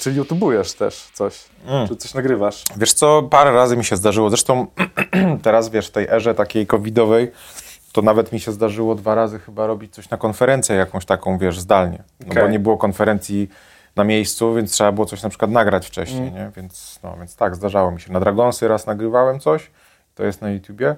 Czy YouTubujesz też coś? Mm. Czy coś nagrywasz? Wiesz co, parę razy mi się zdarzyło. Zresztą teraz, wiesz, w tej erze takiej covidowej, to nawet mi się zdarzyło dwa razy chyba robić coś na konferencję jakąś taką, wiesz, zdalnie. No okay. bo nie było konferencji na miejscu, więc trzeba było coś na przykład nagrać wcześniej, mm. nie? Więc, no, więc tak, zdarzało mi się. Na Dragonsy raz nagrywałem coś, to jest na YouTubie.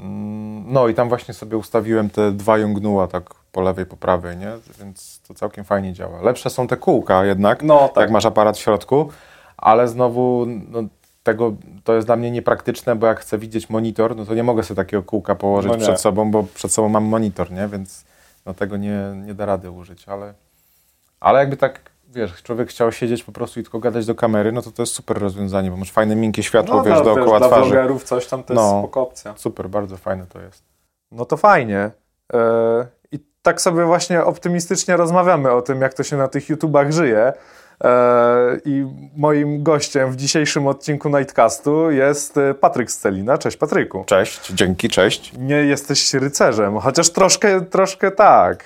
Mm, no i tam właśnie sobie ustawiłem te dwa jągnuła tak po lewej, po prawej, nie? Więc to całkiem fajnie działa. Lepsze są te kółka jednak, no, tak. jak masz aparat w środku, ale znowu no, tego, to jest dla mnie niepraktyczne, bo jak chcę widzieć monitor, no to nie mogę sobie takiego kółka położyć no przed sobą, bo przed sobą mam monitor, nie? Więc no, tego nie, nie da rady użyć, ale, ale jakby tak wiesz, człowiek chciał siedzieć po prostu i tylko gadać do kamery, no to to jest super rozwiązanie, bo masz fajne, miękkie światło, no, wiesz, no, dookoła wiesz, twarzy. Dla vlogerów coś tam to jest no, spoko opcja. Super, bardzo fajne to jest. No to fajnie. Yy, tak sobie właśnie optymistycznie rozmawiamy o tym, jak to się na tych YouTubach żyje. Yy, I moim gościem w dzisiejszym odcinku Nightcastu jest e, Patryk Scelina. Cześć Patryku. Cześć, dzięki, cześć. Nie jesteś rycerzem, chociaż troszkę, troszkę tak.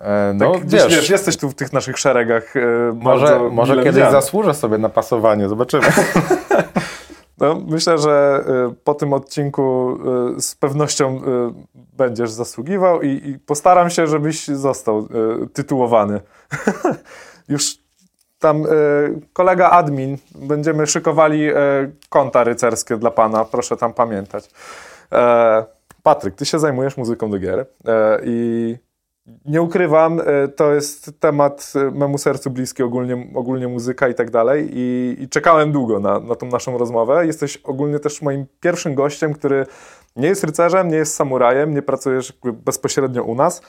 E, no, tak, wiesz, wiesz, jesteś tu w tych naszych szeregach. E, może może kiedyś widziany. zasłużę sobie na pasowanie, zobaczymy. no, myślę, że e, po tym odcinku e, z pewnością e, będziesz zasługiwał i, i, postaram się, żebyś został tytułowany. Już tam kolega admin, będziemy szykowali konta rycerskie dla pana, proszę tam pamiętać. Patryk, ty się zajmujesz muzyką do gier i nie ukrywam, e, to jest temat e, memu sercu bliski, ogólnie, ogólnie muzyka i tak dalej. I czekałem długo na, na tą naszą rozmowę. Jesteś ogólnie też moim pierwszym gościem, który nie jest rycerzem, nie jest samurajem, nie pracujesz bezpośrednio u nas,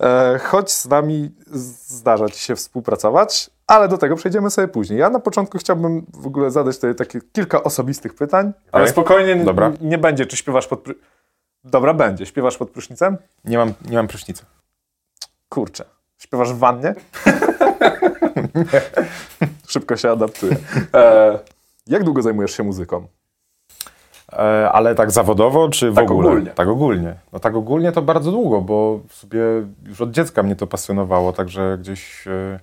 e, choć z nami zdarza ci się współpracować, ale do tego przejdziemy sobie później. Ja na początku chciałbym w ogóle zadać tutaj takie kilka osobistych pytań, okay. ale spokojnie Dobra. nie będzie, czy śpiewasz pod... Dobra, będzie. Śpiewasz pod prysznicem? Nie mam, nie mam prysznica. Kurczę, śpiewasz w wannie? Szybko się adaptuje. E, jak długo zajmujesz się muzyką? E, ale tak zawodowo, czy w tak ogóle? Ogólnie. Tak ogólnie. No tak ogólnie to bardzo długo, bo sobie już od dziecka mnie to pasjonowało, także gdzieś e,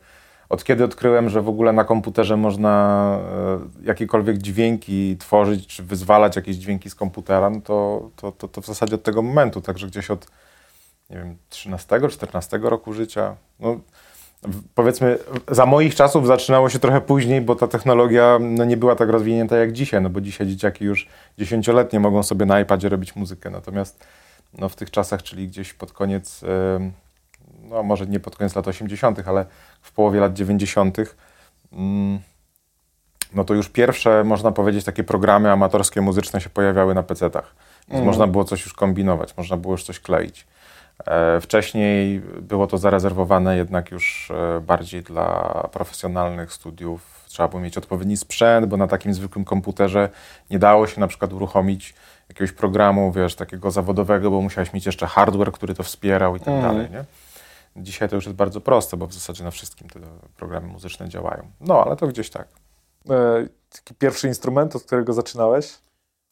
od kiedy odkryłem, że w ogóle na komputerze można e, jakiekolwiek dźwięki tworzyć, czy wyzwalać jakieś dźwięki z komputera, no to, to, to, to w zasadzie od tego momentu, także gdzieś od nie wiem, 13, 14 roku życia. No, powiedzmy, za moich czasów zaczynało się trochę później, bo ta technologia no, nie była tak rozwinięta jak dzisiaj, no bo dzisiaj dzieciaki już dziesięcioletnie mogą sobie na iPadzie robić muzykę, natomiast no, w tych czasach, czyli gdzieś pod koniec, no może nie pod koniec lat 80., ale w połowie lat 90., mm, no to już pierwsze, można powiedzieć, takie programy amatorskie muzyczne się pojawiały na PC-tach. Więc mm. można było coś już kombinować, można było już coś kleić. E, wcześniej było to zarezerwowane jednak już e, bardziej dla profesjonalnych studiów. Trzeba było mieć odpowiedni sprzęt, bo na takim zwykłym komputerze nie dało się na przykład uruchomić jakiegoś programu, wiesz, takiego zawodowego, bo musiałeś mieć jeszcze hardware, który to wspierał i tak mm. dalej, nie? Dzisiaj to już jest bardzo proste, bo w zasadzie na wszystkim te programy muzyczne działają. No, ale to gdzieś tak. E, taki pierwszy instrument, od którego zaczynałeś?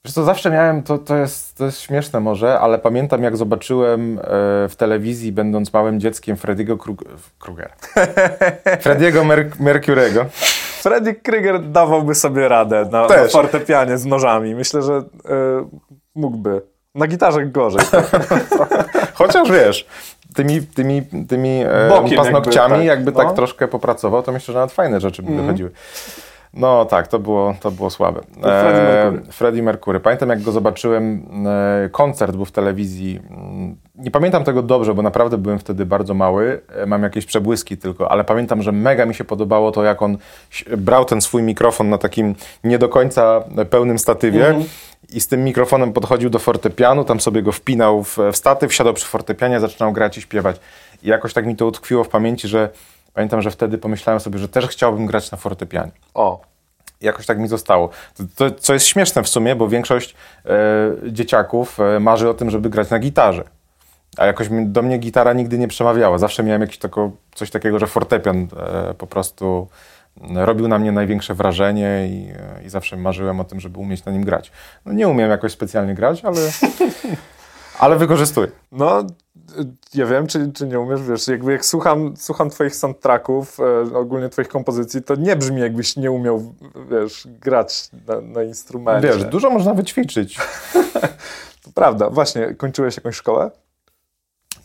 Wiesz co, zawsze miałem, to, to, jest, to jest śmieszne może, ale pamiętam jak zobaczyłem e, w telewizji, będąc małym dzieckiem, Freddy'ego Krug Krugera. Freddy'ego Mer Mercurego. Freddy Krüger dawałby sobie radę na, na fortepianie z nożami. Myślę, że e, mógłby. Na gitarze gorzej. Chociaż wiesz, tymi, tymi, tymi e, paznokciami jakby, tak, jakby no. tak troszkę popracował, to myślę, że nawet fajne rzeczy by mm. wychodziły. No tak, to było, to było słabe. Freddie Mercury. E, Freddie Mercury. Pamiętam jak go zobaczyłem, e, koncert był w telewizji. Mm, nie pamiętam tego dobrze, bo naprawdę byłem wtedy bardzo mały. E, mam jakieś przebłyski tylko, ale pamiętam, że mega mi się podobało to, jak on brał ten swój mikrofon na takim nie do końca pełnym statywie. Mm -hmm. I z tym mikrofonem podchodził do fortepianu, tam sobie go wpinał w, w statyw, siadał przy fortepianie, zaczynał grać i śpiewać. I jakoś tak mi to utkwiło w pamięci, że Pamiętam, że wtedy pomyślałem sobie, że też chciałbym grać na fortepianie. O. Jakoś tak mi zostało. To, to co jest śmieszne w sumie, bo większość e, dzieciaków e, marzy o tym, żeby grać na gitarze. A jakoś do mnie gitara nigdy nie przemawiała. Zawsze miałem jakieś tako, coś takiego, że fortepian e, po prostu robił na mnie największe wrażenie i, i zawsze marzyłem o tym, żeby umieć na nim grać. No, nie umiem jakoś specjalnie grać, ale, Ale wykorzystuję. No, ja wiem, czy, czy nie umiesz, wiesz, jakby jak słucham, słucham twoich soundtracków, e, ogólnie twoich kompozycji, to nie brzmi jakbyś nie umiał, wiesz, grać na, na instrumencie. Wiesz, dużo można wyćwiczyć. to prawda. Właśnie, kończyłeś jakąś szkołę?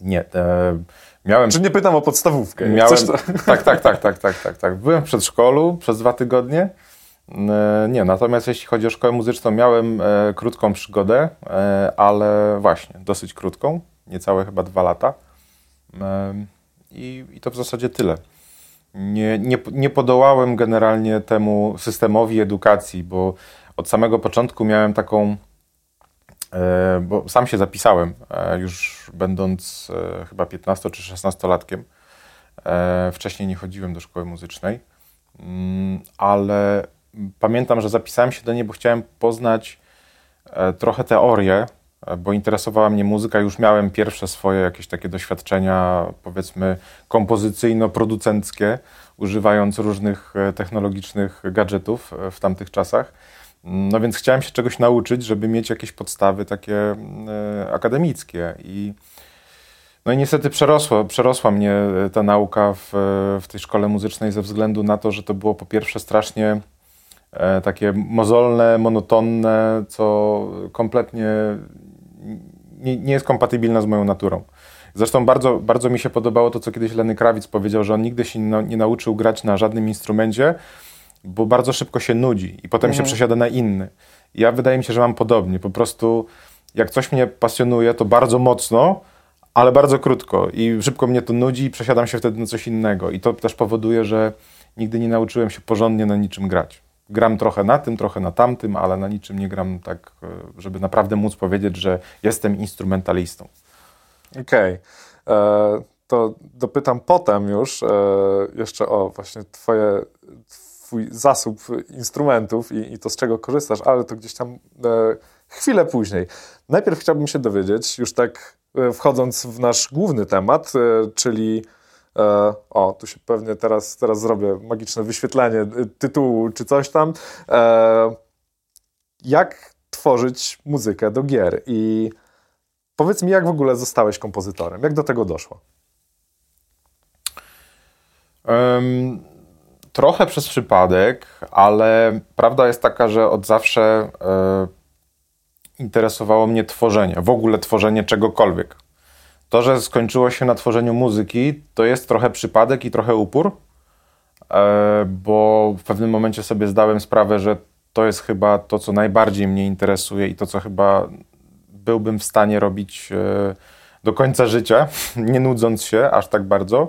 Nie, e, miałem... Czy nie pytam o podstawówkę? Miałem... To... Tak, tak, tak, tak, tak, tak, tak. Byłem w przedszkolu przez dwa tygodnie. E, nie, natomiast jeśli chodzi o szkołę muzyczną, miałem e, krótką przygodę, e, ale właśnie, dosyć krótką niecałe chyba dwa lata. I, i to w zasadzie tyle. Nie, nie, nie podołałem generalnie temu systemowi edukacji, bo od samego początku miałem taką, e, bo sam się zapisałem, e, już będąc e, chyba 15 czy 16 latkiem. Wcześniej nie chodziłem do szkoły muzycznej, mm, ale pamiętam, że zapisałem się do niej, bo chciałem poznać trochę teorię bo interesowała mnie muzyka. Już miałem pierwsze swoje jakieś takie doświadczenia, powiedzmy, kompozycyjno-producenckie, używając różnych e, technologicznych gadżetów e, w tamtych czasach. No więc chciałem się czegoś nauczyć, żeby mieć jakieś podstawy takie e, akademickie. I, no i niestety przerosła, przerosła mnie ta nauka w, w tej szkole muzycznej ze względu na to, że to było po pierwsze strasznie takie mozolne, monotonne, co kompletnie nie, nie jest kompatybilna z moją naturą. Zresztą bardzo, bardzo mi się podobało to, co kiedyś Lenny Krawic powiedział, że on nigdy się nie, nie nauczył grać na żadnym instrumencie, bo bardzo szybko się nudzi i potem mhm. się przesiada na inny. Ja wydaje mi się, że mam podobnie. Po prostu jak coś mnie pasjonuje, to bardzo mocno, ale bardzo krótko i szybko mnie to nudzi i przesiadam się wtedy na coś innego. I to też powoduje, że nigdy nie nauczyłem się porządnie na niczym grać gram trochę na tym, trochę na tamtym, ale na niczym nie gram tak, e, żeby naprawdę móc powiedzieć, że jestem instrumentalistą. Okej. Okay. E, to dopytam potem już e, jeszcze o właśnie twoje, twój zasób instrumentów i, i, to, z czego korzystasz, ale to gdzieś tam chwilę później. Najpierw chciałbym się dowiedzieć, już tak wchodząc w nasz główny temat, czyli o, tu się pewnie teraz, teraz zrobię magiczne wyświetlenie y, tytułu czy coś tam. E, jak tworzyć muzykę do gier i powiedz mi, jak w ogóle zostałeś kompozytorem? Jak do tego doszło? Um, trochę przez przypadek, ale prawda jest taka, że od zawsze e, interesowało mnie tworzenie, w ogóle tworzenie czegokolwiek. To, że skończyło się na tworzeniu muzyki, to jest trochę przypadek i trochę upór, e, bo w pewnym momencie sobie zdałem sprawę, że to jest chyba to, co najbardziej mnie interesuje i to, co chyba byłbym w stanie robić e, do końca życia, nie nudząc się aż tak bardzo.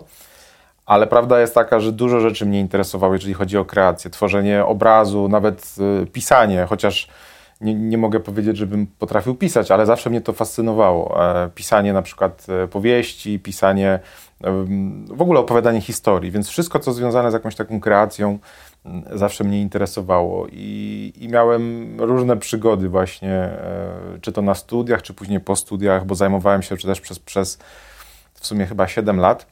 Ale prawda jest taka, że dużo rzeczy mnie interesowało, jeżeli chodzi o kreację, tworzenie obrazu, nawet e, pisanie, chociaż nie, nie mogę powiedzieć, żebym potrafił pisać, ale zawsze mnie to fascynowało. E, pisanie na przykład e, powieści, pisanie, w ogóle opowiadanie historii, więc wszystko, co związane z jakąś taką kreacją, zawsze mnie interesowało i, i miałem różne przygody właśnie, e, czy to na studiach, czy później po studiach, bo zajmowałem się czy też przez, przez w sumie chyba 7 lat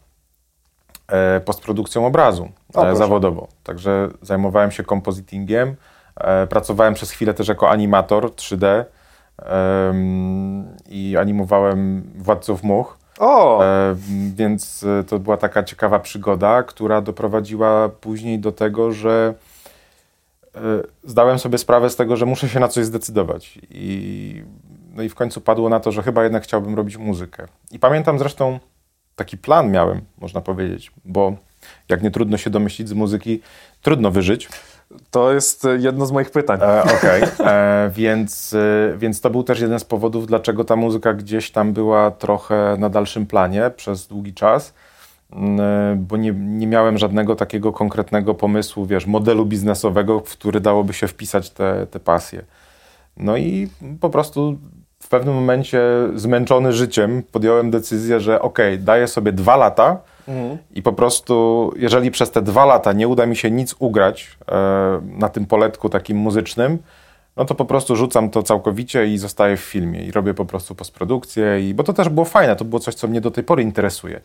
postprodukcją obrazu o, zawodowo. Także zajmowałem się kompozytingiem, E, pracowałem przez chwilę też jako animator 3D i animowałem Władców Much. O! E, więc e, to była taka ciekawa przygoda, która doprowadziła później do tego, że zdałem sobie sprawę z tego, że muszę się na coś zdecydować. I, no i w końcu padło na to, że chyba jednak chciałbym robić muzykę. I pamiętam zresztą, taki plan miałem, można powiedzieć, bo jak nie trudno się domyślić z muzyki, trudno wyżyć. To jest e, jedno z moich pytań. E, Okej, okay. e, więc, e, więc to był też jeden z powodów, dlaczego ta muzyka gdzieś tam była trochę na dalszym planie przez długi czas, mm, bo nie, nie miałem żadnego takiego konkretnego pomysłu, wiesz, modelu biznesowego, w który dałoby się wpisać te, te pasje. No i po prostu w pewnym momencie zmęczony życiem podjąłem decyzję, że okej, okay, daję sobie dwa lata, I po prostu, jeżeli przez te dwa lata nie uda mi się nic ugrać e, na tym poletku takim muzycznym, no to po prostu rzucam to całkowicie i zostaję w filmie i robię po prostu postprodukcję, i, bo to też było fajne, to było coś, co mnie do tej pory interesuje.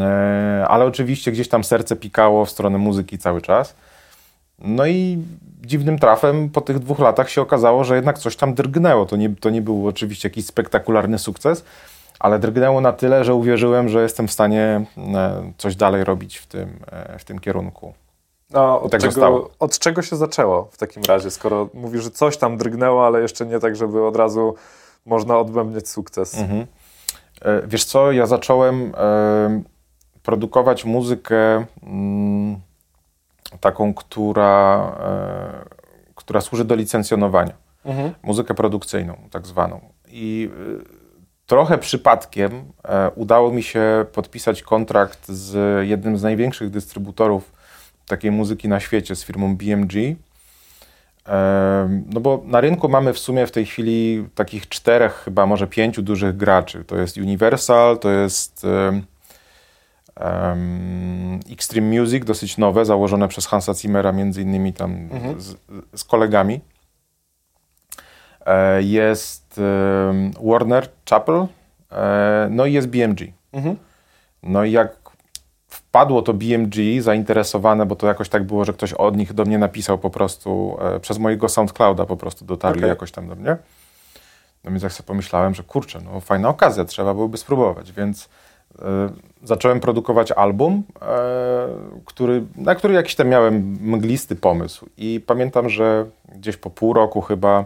E, ale oczywiście gdzieś tam serce pikało w stronę muzyki cały czas. No i dziwnym trafem po tych dwóch latach się okazało, że jednak coś tam drgnęło. To nie, to nie był oczywiście jakiś spektakularny sukces, ale drgnęło na tyle, że uwierzyłem, że jestem w stanie e, coś dalej robić w tym, e, w tym kierunku. A od, tak czego, od czego się zaczęło w takim razie, skoro mówisz, że coś tam drgnęło, ale jeszcze nie tak, żeby od razu można odbębniać sukces? Mhm. E, wiesz co, ja zacząłem produkować muzykę mm, taką, która, która służy do licencjonowania. Mhm. Muzykę produkcyjną, tak zwaną. I trochę przypadkiem e, udało mi się podpisać kontrakt z jednym z największych dystrybutorów takiej muzyki na świecie, z firmą BMG. E, no bo na rynku mamy w sumie w tej chwili takich czterech, chyba może pięciu dużych graczy. To jest Universal, to jest um, Extreme Music, dosyć nowe, założone przez Hansa Zimmera, między innymi tam mhm. z, z kolegami. E, jest Warner Chapel, e, no i jest BMG. Mhm. No i jak wpadło to BMG zainteresowane, bo to jakoś tak było, że ktoś od nich do mnie napisał po prostu, e, przez mojego SoundClouda po prostu dotarli okay. jakoś tam do mnie. No więc jak sobie pomyślałem, że kurczę, no fajna okazja, trzeba byłoby spróbować, więc y, zacząłem produkować album, y, który, na który jakiś tam miałem mglisty pomysł i pamiętam, że gdzieś po pół roku chyba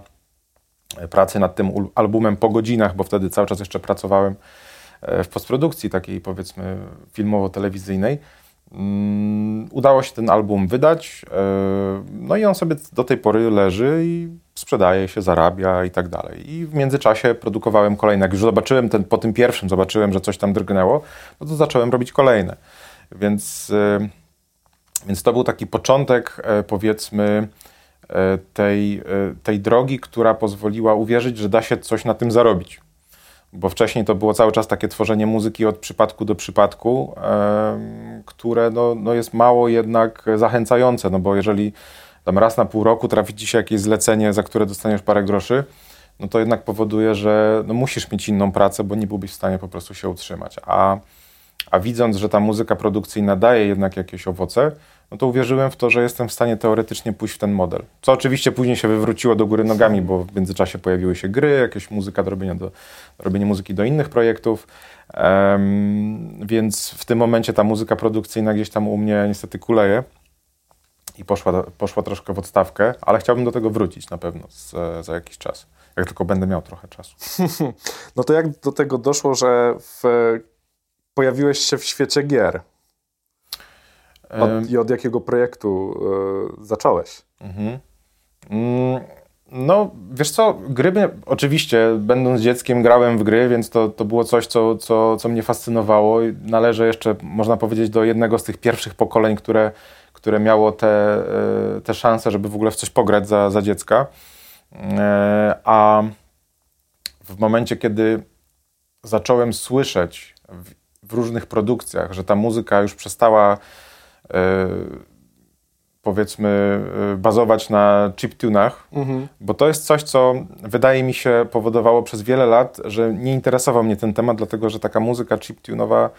pracy nad tym albumem po godzinach, bo wtedy cały czas jeszcze pracowałem e, w postprodukcji takiej powiedzmy filmowo-telewizyjnej. Mm, udało się ten album wydać, e, no i on sobie do tej pory leży i sprzedaje się, zarabia i tak dalej. I w międzyczasie produkowałem kolejne. Jak już zobaczyłem ten, po tym pierwszym, zobaczyłem, że coś tam drgnęło, no to zacząłem robić kolejne. Więc, e, więc to był taki początek, powiedzmy, tej, e, tej drogi, która pozwoliła uwierzyć, że da się coś na tym zarobić. Bo wcześniej to było cały czas takie tworzenie muzyki od przypadku do przypadku, które no, no jest mało jednak zachęcające, no bo jeżeli tam raz na pół roku trafi ci się jakieś zlecenie, za które dostaniesz parę groszy, no to jednak powoduje, że no musisz mieć inną pracę, bo nie byłbyś w stanie po prostu się utrzymać. A, a widząc, że ta muzyka produkcyjna daje jednak jakieś owoce, no to uwierzyłem w to, że jestem w stanie teoretycznie pójść w ten model. Co oczywiście później się wywróciło do góry nogami, bo w międzyczasie pojawiły się gry, jakieś muzyka do robienia, do, do robienia muzyki do innych projektów. Um, więc w tym momencie ta muzyka produkcyjna gdzieś tam u mnie niestety kuleje i poszła, poszła troszkę w odstawkę, ale chciałbym do tego wrócić na pewno z, za jakiś czas, jak tylko będę miał trochę czasu. No to jak do tego doszło, że w, pojawiłeś się w świecie gier? I od jakiego projektu y, zacząłeś? Mhm. Mm, no, wiesz co, gry mnie, oczywiście, będąc dzieckiem, grałem w gry, więc to, to było coś, co, co, co mnie fascynowało. Należy jeszcze, można powiedzieć, do jednego z tych pierwszych pokoleń, które, które miało te, e, te szanse, żeby w ogóle w coś pograć za, za dziecka. E, a w momencie, kiedy zacząłem słyszeć w, w różnych produkcjach, że ta muzyka już przestała E, powiedzmy e, bazować na chiptunach, mhm. bo to jest coś, co wydaje mi się powodowało przez wiele lat, że nie interesował mnie ten temat, dlatego że taka muzyka chiptunowa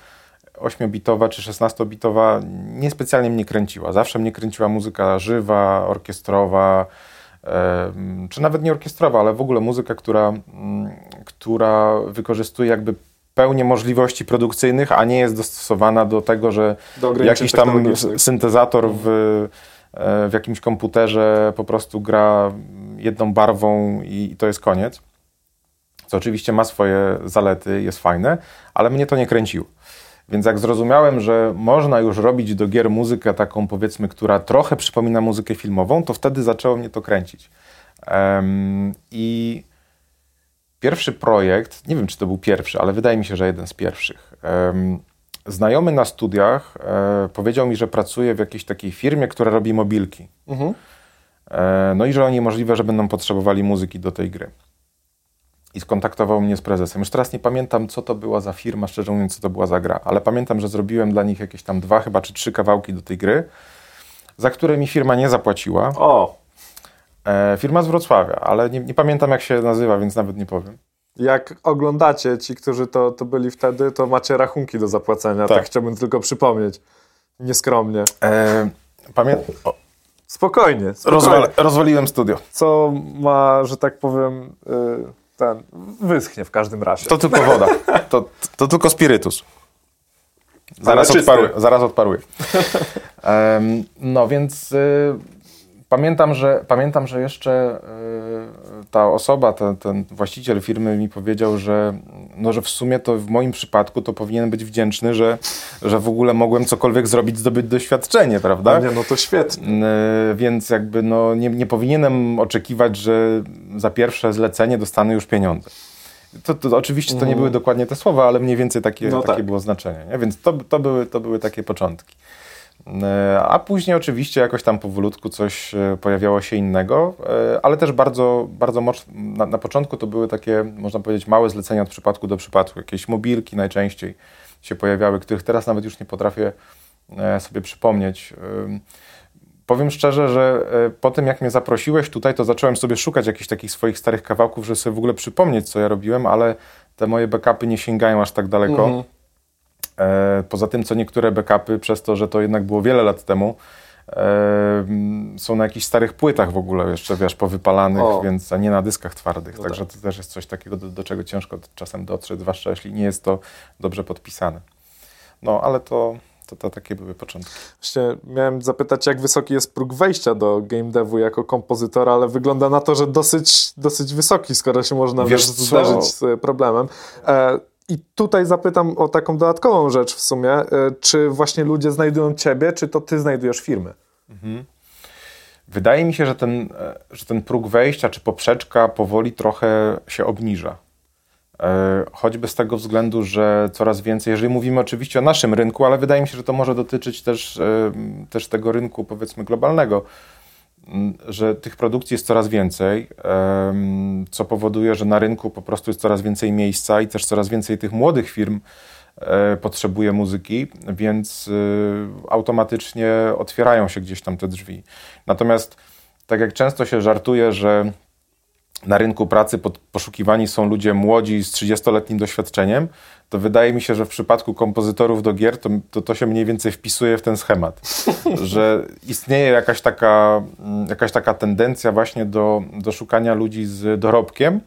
8-bitowa czy 16-bitowa niespecjalnie mnie kręciła. Zawsze mnie kręciła muzyka żywa, orkiestrowa, e, czy nawet nie orkiestrowa, ale w ogóle muzyka, która, która wykorzystuje jakby pełnię możliwości produkcyjnych, a nie jest dostosowana do tego, że do jakiś tam syntezator w, e, w jakimś komputerze po prostu gra jedną barwą i, i to jest koniec. Co oczywiście ma swoje zalety, jest fajne, ale mnie to nie kręciło. Więc jak zrozumiałem, że można już robić do gier muzykę taką powiedzmy, która trochę przypomina muzykę filmową, to wtedy zaczęło mnie to kręcić. Um, I Pierwszy projekt, nie wiem czy to był pierwszy, ale wydaje mi się, że jeden z pierwszych. Znajomy na studiach e, powiedział mi, że pracuje w jakiejś takiej firmie, która robi mobilki. Mhm. E, no i że oni możliwe, że będą potrzebowali muzyki do tej gry. I skontaktował mnie z prezesem. Już teraz nie pamiętam, co to była za firma, szczerze mówiąc, co to była za gra, ale pamiętam, że zrobiłem dla nich jakieś tam dwa, chyba czy trzy kawałki do tej gry, za które mi firma nie zapłaciła. O! E, firma z Wrocławia, ale nie, nie, pamiętam jak się nazywa, więc nawet nie powiem. Jak oglądacie, ci, którzy to, to byli wtedy, to macie rachunki do zapłacenia. Tak, tak chciałbym tylko przypomnieć. Nieskromnie. E, pamiętam. Spokojnie. spokojnie. Rozwal, rozwaliłem studio. Co ma, że tak powiem, y, ten wyschnie w każdym razie. To tylko woda. To, to tylko spirytus. Zaraz, odparuję, zaraz odparuję. No więc y, pamiętam, że, pamiętam, że jeszcze y, ta osoba, ten, ten właściciel firmy mi powiedział, że, no, że w sumie to w moim przypadku to powinien być wdzięczny, że, że w ogóle mogłem cokolwiek zrobić, zdobyć doświadczenie, prawda? Nie, no to świetnie. Yy, Więc jakby no, nie, nie powinienem oczekiwać, że za pierwsze zlecenie dostanę już pieniądze. To, to, oczywiście to nie były dokładnie te słowa, ale mniej więcej takie, Mhm. No takie tak. było znaczenie. Nie? Więc to, to, były, to były takie początki. Yy, A później oczywiście jakoś tam powolutku coś e, pojawiało się innego, e, ale też bardzo, bardzo moc, na, na początku to były takie, można powiedzieć, małe zlecenia od przypadku do przypadku. Jakieś mobilki najczęściej się pojawiały, których teraz nawet już nie potrafię e, sobie przypomnieć. Powiem szczerze, że e, po tym jak mnie zaprosiłeś tutaj, to zacząłem sobie szukać jakichś takich swoich starych kawałków, żeby sobie w ogóle przypomnieć, co ja robiłem, ale te moje backupy nie sięgają aż tak daleko. Mhm. E, poza tym, co niektóre backupy, przez to, że to jednak było wiele lat temu, e, mm, są na jakichś starych płytach w ogóle jeszcze, wiesz, powypalanych, O. więc, a nie na dyskach twardych. No Także to też jest coś takiego, do, do czego ciężko czasem dotrzeć, zwłaszcza jeśli nie jest to dobrze podpisane. No, ale to, to, to takie były początki. Właśnie miałem zapytać, jak wysoki jest próg wejścia do game devu jako kompozytora, ale wygląda na to, że dosyć, dosyć wysoki, skoro się można Wiesz wiesz, co? zderzyć z problemem. E, I tutaj zapytam o taką dodatkową rzecz w sumie. E, czy właśnie ludzie znajdują ciebie, czy to ty znajdujesz firmy? Wydaje mi się, że ten, e, że ten próg wejścia czy poprzeczka powoli trochę się obniża. E, Choćby z tego względu, że coraz więcej, jeżeli mówimy oczywiście o naszym rynku, ale wydaje mi się, że to może dotyczyć też, też tego rynku powiedzmy globalnego, że tych produkcji jest coraz więcej, co powoduje, że na rynku po prostu jest coraz więcej miejsca i też coraz więcej tych młodych firm e, potrzebuje muzyki, więc y, automatycznie otwierają się gdzieś tam te drzwi. Natomiast tak jak często się żartuje, że na rynku pracy poszukiwani są ludzie młodzi z 30-letnim doświadczeniem, to wydaje mi się, że w przypadku kompozytorów do gier to, to, to się mniej więcej wpisuje w ten schemat. że istnieje jakaś taka, mm, jakaś taka tendencja właśnie do, do szukania ludzi z dorobkiem.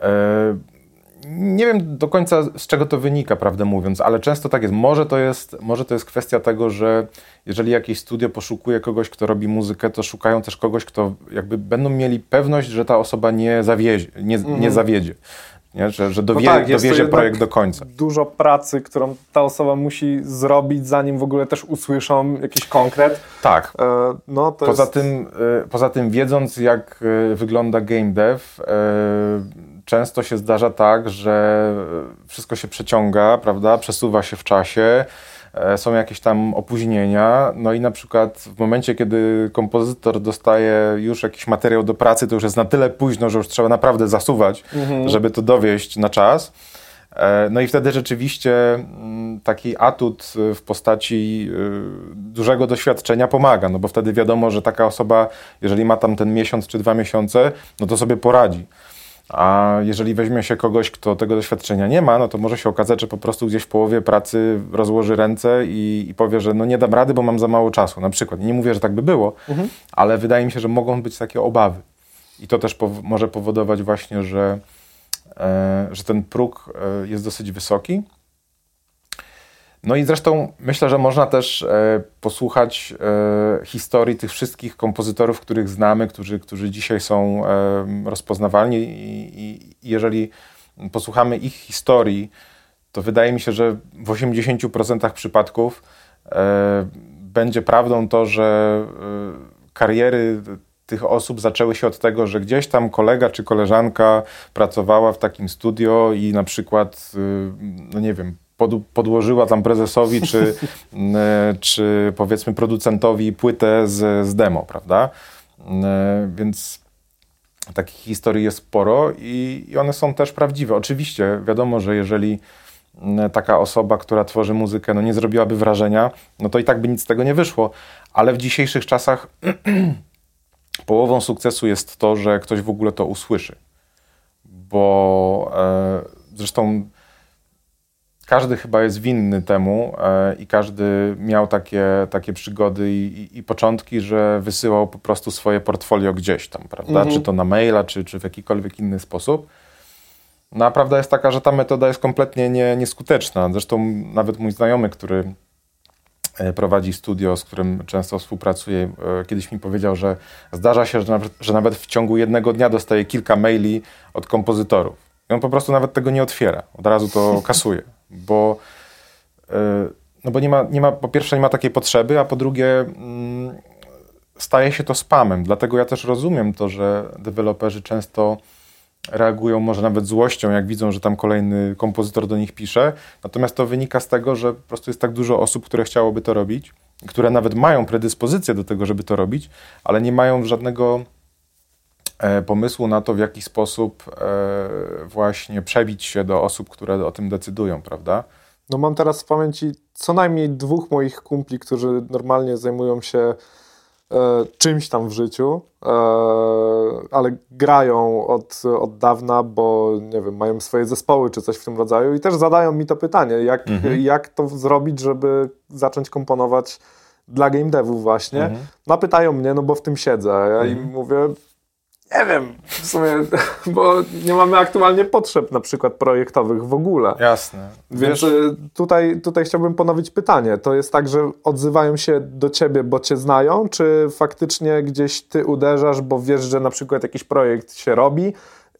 E, nie wiem do końca z czego to wynika, prawdę mówiąc, ale często tak jest. Może to jest, może to jest kwestia tego, że jeżeli jakieś studio poszukuje kogoś, kto robi muzykę, to szukają też kogoś, kto jakby będą mieli pewność, że ta osoba nie zawiezie, nie, nie zawiedzie. Nie? Że, że dowie, Mhm. tak, dowiezie projekt do końca. Dużo pracy, którą ta osoba musi zrobić, zanim w ogóle też usłyszą jakiś konkret. Tak. E, no, Poza jest... tym, y, poza tym, wiedząc jak y, wygląda game dev, y, często się zdarza tak, że wszystko się przeciąga, prawda? Przesuwa się w czasie, e, są jakieś tam opóźnienia. No i na przykład w momencie, kiedy kompozytor dostaje już jakiś materiał do pracy, to już jest na tyle późno, że już trzeba naprawdę zasuwać, żeby to dowieść na czas. E, No i wtedy rzeczywiście mm, taki atut y, w postaci dużego doświadczenia pomaga, no bo wtedy wiadomo, że taka osoba, jeżeli ma tam ten miesiąc czy dwa miesiące, no to sobie poradzi. A jeżeli weźmie się kogoś, kto tego doświadczenia nie ma, no to może się okazać, że po prostu gdzieś w połowie pracy rozłoży ręce i, i powie, że no nie dam rady, bo mam za mało czasu. Na przykład. Nie mówię, że tak by było, ale wydaje mi się, że mogą być takie obawy. I to też pow- może powodować właśnie, że, e, że ten próg e, jest dosyć wysoki. No i zresztą myślę, że można też e, posłuchać e, historii tych wszystkich kompozytorów, których znamy, którzy, którzy dzisiaj są rozpoznawalni. I, jeżeli posłuchamy ich historii, to wydaje mi się, że w 80% przypadków e, będzie prawdą to, że kariery tych osób zaczęły się od tego, że gdzieś tam kolega czy koleżanka pracowała w takim studio i na przykład, y, no nie wiem, pod, podłożyła tam prezesowi czy, czy powiedzmy producentowi płytę z, z demo, prawda? Więc takich historii jest sporo i, i one są też prawdziwe. Oczywiście wiadomo, że jeżeli taka osoba, która tworzy muzykę, no nie zrobiłaby wrażenia, no to i tak by nic z tego nie wyszło. Ale w dzisiejszych czasach połową sukcesu jest to, że ktoś w ogóle to usłyszy. Bo e, zresztą każdy chyba jest winny temu e, i każdy miał takie, takie przygody i, i, i, początki, że wysyłał po prostu swoje portfolio gdzieś tam, prawda? Mhm. Czy to na maila, czy, czy w jakikolwiek inny sposób. No a prawda jest taka, że ta metoda jest kompletnie nie, nieskuteczna. Zresztą nawet mój znajomy, który e, prowadzi studio, z którym często współpracuję, e, kiedyś mi powiedział, że zdarza się, że nawet, że nawet w ciągu jednego dnia dostaje kilka maili od kompozytorów. I on po prostu nawet tego nie otwiera, od razu to kasuje, bo, e, no bo nie, ma, nie ma, po pierwsze nie ma takiej potrzeby, a po drugie mm, staje się to spamem. Dlatego ja też rozumiem to, że deweloperzy często reagują może nawet złością, jak widzą, że tam kolejny kompozytor do nich pisze. Natomiast to wynika z tego, że po prostu jest tak dużo osób, które chciałoby to robić, które nawet mają predyspozycję do tego, żeby to robić, ale nie mają żadnego pomysłu na to, w jaki sposób e, właśnie przebić się do osób, które o tym decydują, prawda? No mam teraz w pamięci co najmniej dwóch moich kumpli, którzy normalnie zajmują się E, czymś tam w życiu, e, ale grają od, od dawna, bo nie wiem, mają swoje zespoły czy coś w tym rodzaju i też zadają mi to pytanie, jak, mhm. jak to zrobić, żeby zacząć komponować dla game devów właśnie. Mhm. No pytają mnie, no bo w tym siedzę, ja mhm. im mówię, nie wiem, w sumie, bo nie mamy aktualnie potrzeb na przykład projektowych w ogóle. Jasne. Więc Wiesz... Y, tutaj, tutaj chciałbym ponowić pytanie. To jest tak, że odzywają się do ciebie, bo cię znają, czy faktycznie gdzieś ty uderzasz, bo wiesz, że na przykład jakiś projekt się robi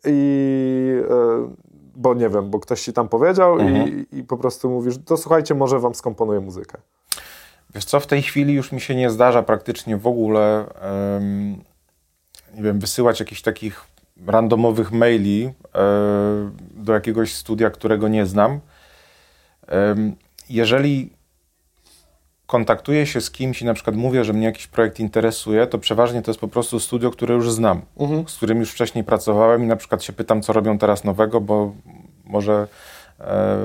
i... Yy, bo nie wiem, bo ktoś ci tam powiedział mhm. i, i po prostu mówisz, to słuchajcie, może wam skomponuję muzykę. Wiesz co, w tej chwili już mi się nie zdarza praktycznie w ogóle nie wiem, wysyłać jakichś takich randomowych maili e, do jakiegoś studia, którego nie znam. E, jeżeli kontaktuję się z kimś i na przykład mówię, że mnie jakiś projekt interesuje, to przeważnie to jest po prostu studio, które już znam, mhm. z którym już wcześniej pracowałem i na przykład się pytam, co robią teraz nowego, bo może, e,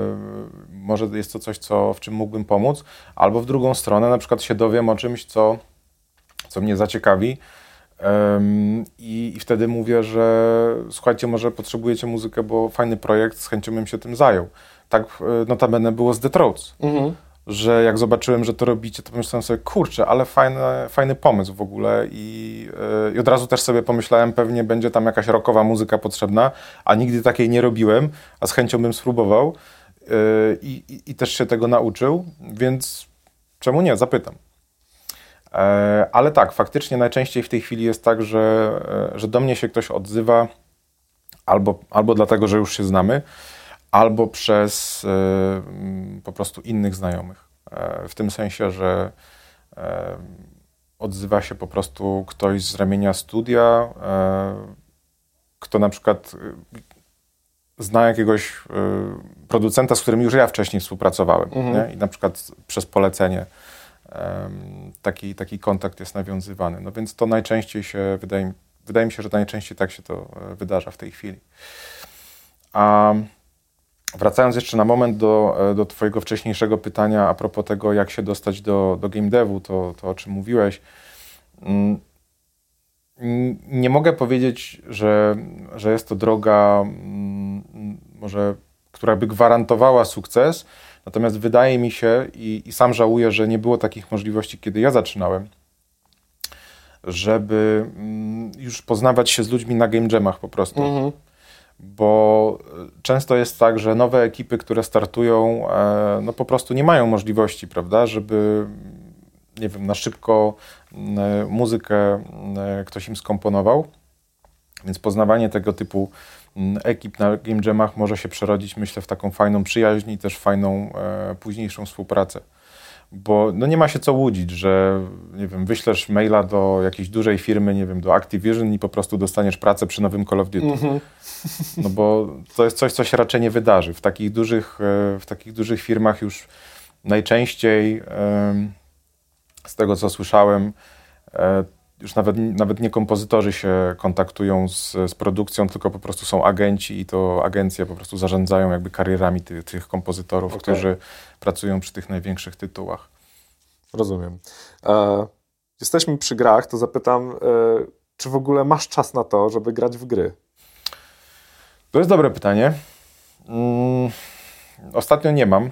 może jest to coś, co, w czym mógłbym pomóc, albo w drugą stronę na przykład się dowiem o czymś, co, co mnie zaciekawi, i, I, wtedy mówię, że słuchajcie, może potrzebujecie muzykę, bo fajny projekt, z chęcią bym się tym zajął. Tak e, notabene było z The Throats, mhm. że jak zobaczyłem, że to robicie, to pomyślałem sobie, kurczę, ale fajny, fajny pomysł w ogóle I, e, i od razu też sobie pomyślałem, pewnie będzie tam jakaś rockowa muzyka potrzebna, a nigdy takiej nie robiłem, a z chęcią bym spróbował e, i, i, i też się tego nauczył, więc czemu nie, zapytam. E, ale tak, faktycznie najczęściej w tej chwili jest tak, że, e, że do mnie się ktoś odzywa albo, albo dlatego, że już się znamy, albo przez e, po prostu innych znajomych. W tym sensie, że odzywa się po prostu ktoś z ramienia studia, kto na przykład zna jakiegoś producenta, z którym już ja wcześniej współpracowałem mhm. i na przykład przez polecenie taki, taki kontakt jest nawiązywany. No więc to najczęściej się, wydaje, wydaje mi się, że najczęściej tak się to e, wydarza w tej chwili. A wracając jeszcze na moment do, e, do Twojego wcześniejszego pytania a propos tego, jak się dostać do, do game devu, to, to o czym mówiłeś. Mm, nie mogę powiedzieć, że, że jest to droga, mm, może, która by gwarantowała sukces, Natomiast wydaje mi się i, i sam żałuję, że nie było takich możliwości, kiedy ja zaczynałem, żeby mm, już poznawać się z ludźmi na game jamach po prostu. Mhm. Bo e, często jest tak, że nowe ekipy, które startują, e, no po prostu nie mają możliwości, prawda, żeby nie wiem, na szybko e, muzykę ktoś im skomponował. Więc poznawanie tego typu Mm, ekip na Game Jamach może się przerodzić, myślę, w taką fajną przyjaźń i też fajną e, późniejszą współpracę. Bo no nie ma się co łudzić, że nie wiem, wyślesz maila do jakiejś dużej firmy, nie wiem, do Activision i po prostu dostaniesz pracę przy nowym Call of Duty. Mm -hmm. No bo to jest coś, co się raczej nie wydarzy. W takich dużych, e, w takich dużych firmach już najczęściej z tego, co słyszałem, e, już nawet, nawet nie kompozytorzy się kontaktują z, z produkcją, tylko po prostu są agenci i to agencje po prostu zarządzają jakby karierami ty, tych kompozytorów, okay. którzy pracują przy tych największych tytułach. Rozumiem. E, jesteśmy przy grach, to zapytam, e, czy w ogóle masz czas na to, żeby grać w gry? To jest dobre pytanie. Mm, ostatnio nie mam.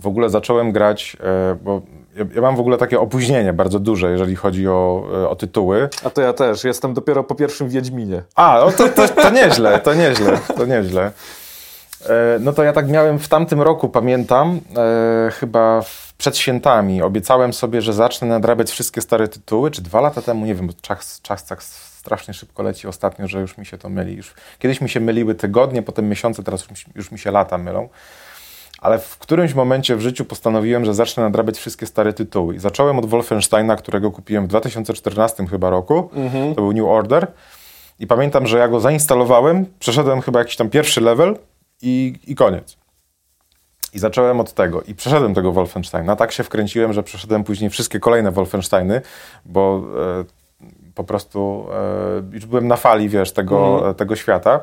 W ogóle zacząłem grać, e, bo ja, ja, mam w ogóle takie opóźnienie bardzo duże, jeżeli chodzi o, e, o tytuły. A to ja też, jestem dopiero po pierwszym Wiedźminie. A, no to, to, to nieźle, to nieźle, to nieźle. E, no to ja tak miałem w tamtym roku, pamiętam, e, chyba przed świętami. Obiecałem sobie, że zacznę nadrabiać wszystkie stare tytuły, czy dwa lata temu, nie wiem, bo czas, czas tak strasznie szybko leci ostatnio, że już mi się to myli. Już, kiedyś mi się myliły tygodnie, potem miesiące, teraz już, już mi się lata mylą. Ale w którymś momencie w życiu postanowiłem, że zacznę nadrabiać wszystkie stare tytuły. I zacząłem od Wolfensteina, którego kupiłem w 2014 chyba roku. Mhm. To był New Order. I pamiętam, że ja go zainstalowałem, przeszedłem chyba jakiś tam pierwszy level i, i koniec. I zacząłem od tego i przeszedłem tego Wolfensteina. Tak się wkręciłem, że przeszedłem później wszystkie kolejne Wolfensteiny, bo e, po prostu e, już byłem na fali, wiesz, tego, mm. tego świata.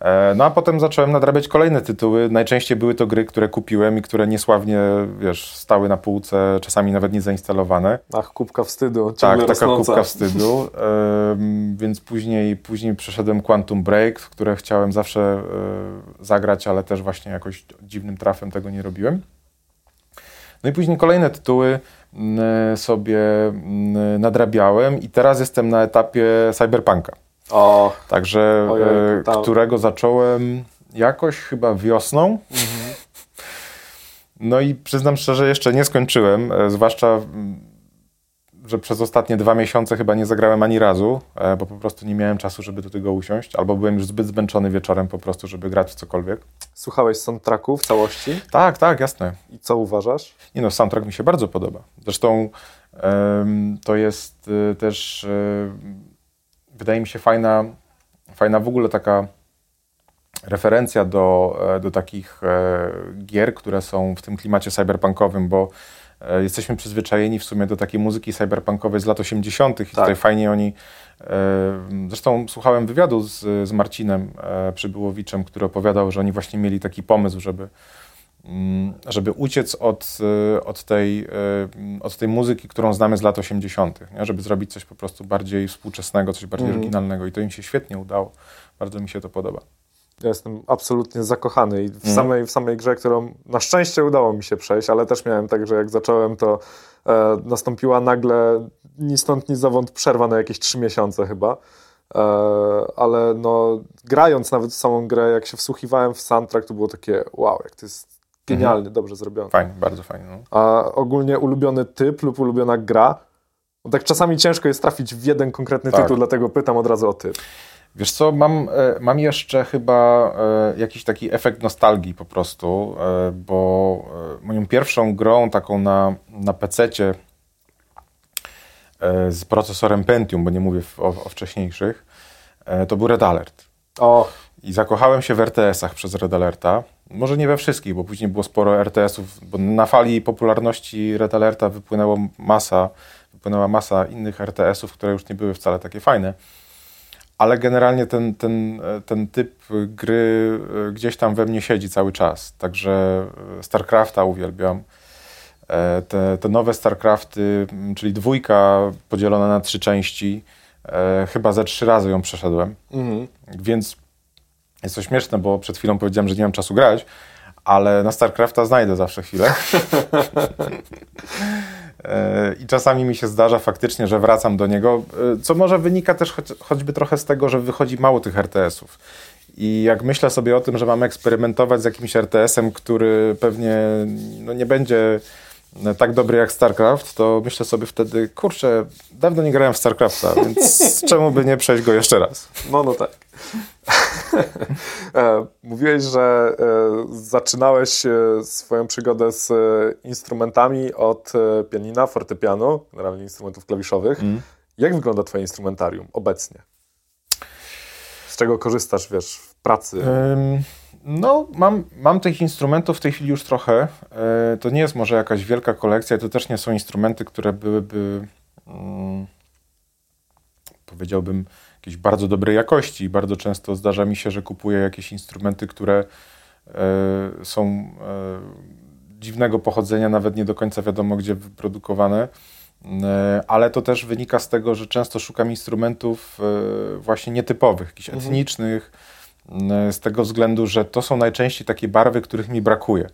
E, no a potem zacząłem nadrabiać kolejne tytuły. Najczęściej były to gry, które kupiłem i które niesławnie, wiesz, stały na półce, czasami nawet nie zainstalowane. Ach, kubka wstydu. Tak, taka rosnąca. kubka wstydu. więc później, później przeszedłem Quantum Break, w które chciałem zawsze e, zagrać, ale też właśnie jakoś dziwnym trafem tego nie robiłem. No i później kolejne tytuły sobie nadrabiałem i teraz jestem na etapie Cyberpunka. O, Także, ojej, którego zacząłem jakoś chyba wiosną. Mhm. No i przyznam szczerze, jeszcze nie skończyłem, e, zwłaszcza, że przez ostatnie dwa miesiące chyba nie zagrałem ani razu, e, bo po prostu nie miałem czasu, żeby do tego usiąść, albo byłem już zbyt zmęczony wieczorem po prostu, żeby grać w cokolwiek. Słuchałeś soundtracku w całości? Tak, tak, jasne. I co uważasz? Nie no, soundtrack mi się bardzo podoba. Zresztą to jest też wydaje mi się fajna, fajna w ogóle taka referencja do, e, do takich e, gier, które są w tym klimacie cyberpunkowym, bo e, jesteśmy przyzwyczajeni w sumie do takiej muzyki cyberpunkowej z lat 80. i tak. tutaj fajnie oni. Zresztą słuchałem wywiadu z, z Marcinem Przybyłowiczem, który opowiadał, że oni właśnie mieli taki pomysł, żeby żeby uciec od, y, od, tej, y, od tej muzyki, którą znamy z lat 80., nie? żeby zrobić coś po prostu bardziej współczesnego, coś bardziej mm. oryginalnego i to im się świetnie udało. Bardzo mi się to podoba. Ja jestem absolutnie zakochany i w, mm. samej, w samej grze, którą na szczęście udało mi się przejść, ale też miałem tak, że jak zacząłem, to e, nastąpiła nagle ni stąd, ni zowąd przerwa na jakieś trzy miesiące chyba. E, ale no, grając nawet w samą grę, jak się wsłuchiwałem w soundtrack, to było takie wow, jak to jest genialny, mhm. dobrze zrobiony. Fajnie, bardzo fajnie. No. A ogólnie ulubiony typ lub ulubiona gra? Bo tak czasami ciężko jest trafić w jeden konkretny tak. tytuł, dlatego pytam od razu o typ. Wiesz co, mam, e, mam jeszcze chyba e, jakiś taki efekt nostalgii po prostu, e, bo moją pierwszą grą taką na, na PC-cie z procesorem Pentium, bo nie mówię o, o wcześniejszych, to był Red Alert. O. I zakochałem się w RTS-ach przez Red Alerta. Może nie we wszystkich, bo później było sporo RTS-ów, bo na fali popularności Red Alerta wypłynęło masa, wypłynęła masa innych RTS-ów, które już nie były wcale takie fajne. Ale generalnie ten, ten, ten typ gry e, gdzieś tam we mnie siedzi cały czas. Także e, StarCrafta uwielbiam. E, te, te nowe StarCrafty, czyli dwójka podzielona na trzy części, chyba ze trzy razy ją przeszedłem. Mhm. Więc jest to śmieszne, bo przed chwilą powiedziałem, że nie mam czasu grać, ale na StarCrafta znajdę zawsze chwilę. E, I czasami mi się zdarza faktycznie, że wracam do niego, e, co może wynika też choć, choćby trochę z tego, że wychodzi mało tych RTS-ów. I jak myślę sobie o tym, że mam eksperymentować z jakimś RTS-em, który pewnie no, nie będzie tak dobry jak StarCraft, to myślę sobie wtedy, kurczę, dawno nie grałem w StarCrafta, więc czemu by nie przejść go jeszcze raz? No, no tak. E, mówiłeś, że e, zaczynałeś e, swoją przygodę z instrumentami od pianina, fortepianu, generalnie instrumentów klawiszowych. Mm. Jak wygląda twoje instrumentarium obecnie? Z czego korzystasz, wiesz, w pracy? Um, no, mam, mam tych instrumentów w tej chwili już trochę. To nie jest może jakaś wielka kolekcja, to też nie są instrumenty, które byłyby, um, powiedziałbym, jakiejś bardzo dobrej jakości. Bardzo często zdarza mi się, że kupuję jakieś instrumenty, które e, są e, dziwnego pochodzenia, nawet nie do końca wiadomo, gdzie wyprodukowane. E, ale to też wynika z tego, że często szukam instrumentów właśnie nietypowych, jakichś mhm. etnicznych, z tego względu, że to są najczęściej takie barwy, których mi brakuje.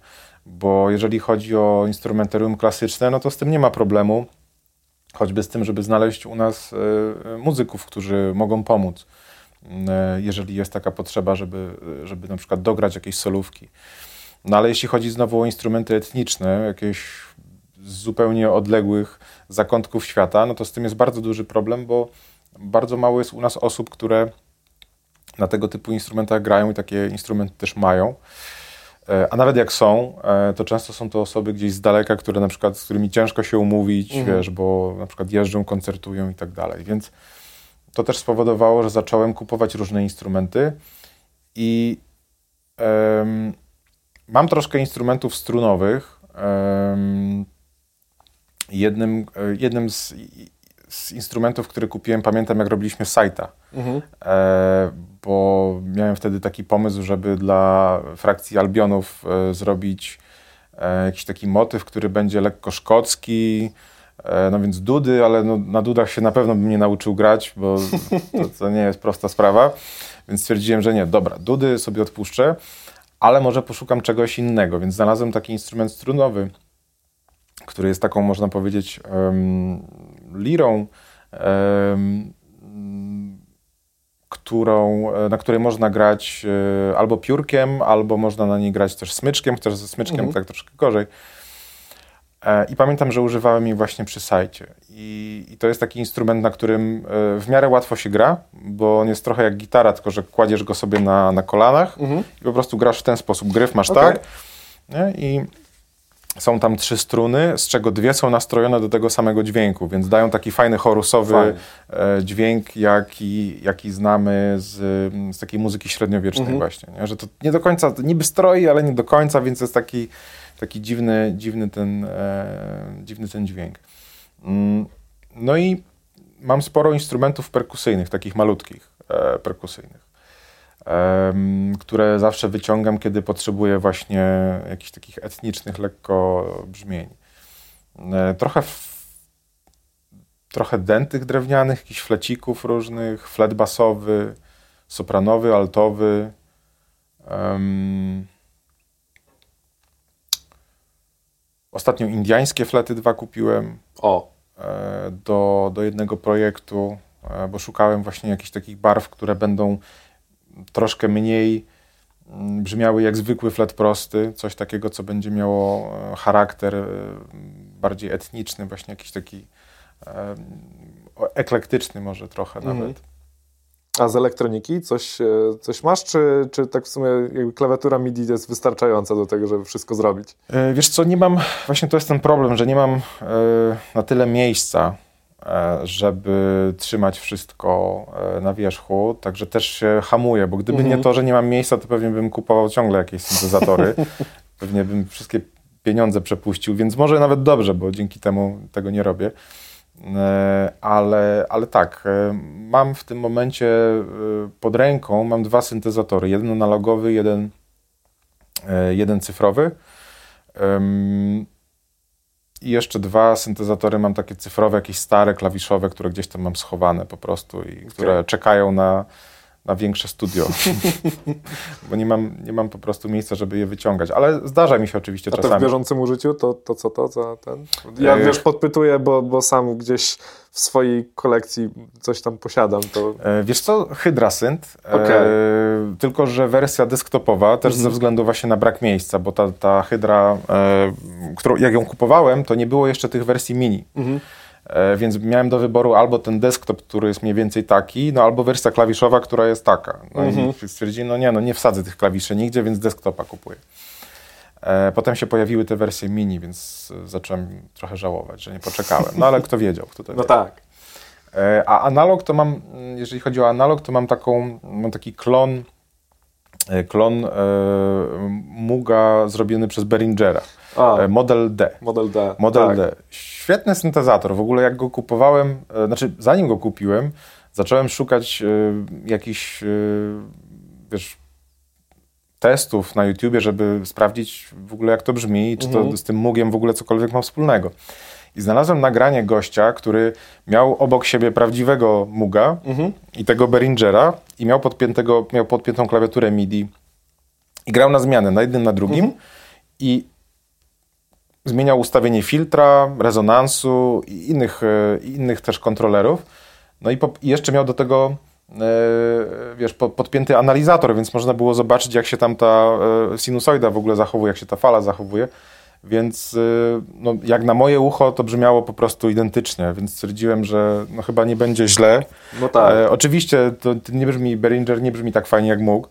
Bo jeżeli chodzi o instrumentarium klasyczne, no to z tym nie ma problemu. Choćby z tym, żeby znaleźć u nas e, muzyków, którzy mogą pomóc, e, jeżeli jest taka potrzeba, żeby, żeby na przykład dograć jakieś solówki. No ale jeśli chodzi znowu o instrumenty etniczne, jakieś z zupełnie odległych zakątków świata, no to z tym jest bardzo duży problem, bo bardzo mało jest u nas osób, które na tego typu instrumentach grają i takie instrumenty też mają. E, a nawet jak są, e, to często są to osoby gdzieś z daleka, które na przykład, z którymi ciężko się umówić, mhm. wiesz, bo na przykład jeżdżą, koncertują i tak dalej. Więc to też spowodowało, że zacząłem kupować różne instrumenty i um, mam troszkę instrumentów strunowych. Um, jednym, e, jednym z, z instrumentów, które kupiłem, pamiętam jak robiliśmy sajta, mhm. e, bo miałem wtedy taki pomysł, żeby dla frakcji Albionów e, zrobić e, jakiś taki motyw, który będzie lekko szkocki, e, no więc dudy, ale no, na dudach się na pewno bym nie nauczył grać, bo to, to nie jest prosta sprawa, więc stwierdziłem, że nie, dobra, dudy sobie odpuszczę, ale może poszukam czegoś innego, więc znalazłem taki instrument strunowy, który jest taką, można powiedzieć, um, lirą, którą, e, na której można grać e, albo piórkiem, albo można na niej grać też smyczkiem, chociaż ze smyczkiem mhm. tak troszkę gorzej. E, I pamiętam, że używałem jej właśnie przy sajcie. I, I, to jest taki instrument, na którym w miarę łatwo się gra, bo on jest trochę jak gitara, tylko że kładziesz go sobie na, na kolanach mhm. i po prostu grasz w ten sposób. Gryf masz okay. tak nie? i są tam trzy struny, z czego dwie są nastrojone do tego samego dźwięku, więc dają taki fajny chorusowy Fajne. dźwięk, jaki, jaki znamy z, z takiej muzyki średniowiecznej mhm. właśnie. Nie? Że to nie do końca, niby stroi, ale nie do końca, więc jest taki, taki dziwny, dziwny, ten, e, dziwny ten dźwięk. Mm, no i mam sporo instrumentów perkusyjnych, takich malutkich e, perkusyjnych które zawsze wyciągam, kiedy potrzebuję właśnie jakichś takich etnicznych, lekko brzmień. E, trochę, trochę dentych drewnianych, jakichś flecików różnych, flet basowy, sopranowy, altowy. Um, ostatnio indiańskie flety dwa kupiłem. O. E, do, do jednego projektu, e, bo szukałem właśnie jakichś takich barw, które będą troszkę mniej mm, brzmiały jak zwykły flet prosty, coś takiego, co będzie miało e, charakter e, bardziej etniczny, właśnie jakiś taki e, eklektyczny może trochę mhm. nawet. A z elektroniki coś, coś masz, czy, czy tak w sumie klawiatura MIDI jest wystarczająca do tego, żeby wszystko zrobić? Wiesz co, nie mam, właśnie to jest ten problem, że nie mam na tyle miejsca żeby trzymać wszystko e, na wierzchu, także też się hamuję, bo gdyby mhm. nie to, że nie mam miejsca, to pewnie bym kupował ciągle jakieś syntezatory. pewnie bym wszystkie pieniądze przepuścił, więc może nawet dobrze, bo dzięki temu tego nie robię. E, ale, ale tak, mam w tym momencie pod ręką mam dwa syntezatory, jeden analogowy, jeden, jeden cyfrowy. I jeszcze dwa syntezatory mam takie cyfrowe, jakieś stare, klawiszowe, które gdzieś tam mam schowane po prostu i okay. które czekają na, na większe studio. Bo nie mam, nie mam po prostu miejsca, żeby je wyciągać. Ale zdarza mi się oczywiście A czasami. A w bieżącym użyciu to, to co to za ten? Ja wiesz, podpytuję, bo, bo sam gdzieś w swojej kolekcji coś tam posiadam. To... E, wiesz co, Hydrasynt, okay. e, tylko że wersja desktopowa, też -hmm. ze względu właśnie na brak miejsca, bo ta, ta Hydra, e, którą, jak ją kupowałem, to nie było jeszcze tych wersji mini. E, więc miałem do wyboru albo ten desktop, który jest mniej więcej taki, no albo wersja klawiszowa, która jest taka. No -hmm. i mhm. stwierdzili, no nie, no nie wsadzę tych klawiszy nigdzie, więc desktopa kupuję. E, potem się pojawiły te wersje mini, więc zacząłem trochę żałować, że nie poczekałem. No ale kto wiedział, kto to No tak. E, a analog to mam, jeżeli chodzi o analog, to mam taką, mam taki klon, klon e, Muga zrobiony przez Behringera. A, Model D. Model D. Model tak. D świetny syntezator. W ogóle jak go kupowałem, e, znaczy zanim go kupiłem, zacząłem szukać y, jakichś, y, wiesz, testów na YouTubie, żeby sprawdzić w ogóle jak to brzmi, czy mhm. to z tym mugiem w ogóle cokolwiek ma wspólnego. I znalazłem nagranie gościa, który miał obok siebie prawdziwego muga mhm. i tego Behringera i miał, podpiętego, miał podpiętą klawiaturę MIDI i grał na zmianę, na jednym, na drugim mhm. i zmieniał ustawienie filtra, rezonansu i innych, e, innych też kontrolerów. No i, po, i jeszcze miał do tego e, wiesz, podpięty analizator, więc można było zobaczyć, jak się tam ta e, sinusoida w ogóle zachowuje, jak się ta fala zachowuje. Więc no, jak na moje ucho to brzmiało po prostu identycznie, więc stwierdziłem, że no, chyba nie będzie źle. No tak. E, oczywiście to, to nie brzmi, Behringer nie brzmi tak fajnie jak mógł,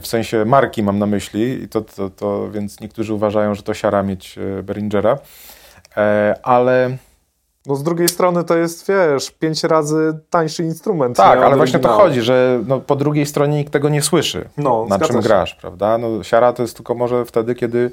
w sensie marki mam na myśli, i to, to, to, więc niektórzy uważają, że to siara mieć e, Behringera, e, ale... No z drugiej strony to jest, wiesz, pięć razy tańszy instrument. Tak, ale właśnie to chodzi, że no, po drugiej stronie nikt tego nie słyszy, no, na czym się. grasz, prawda? No, siara to jest tylko może wtedy, kiedy,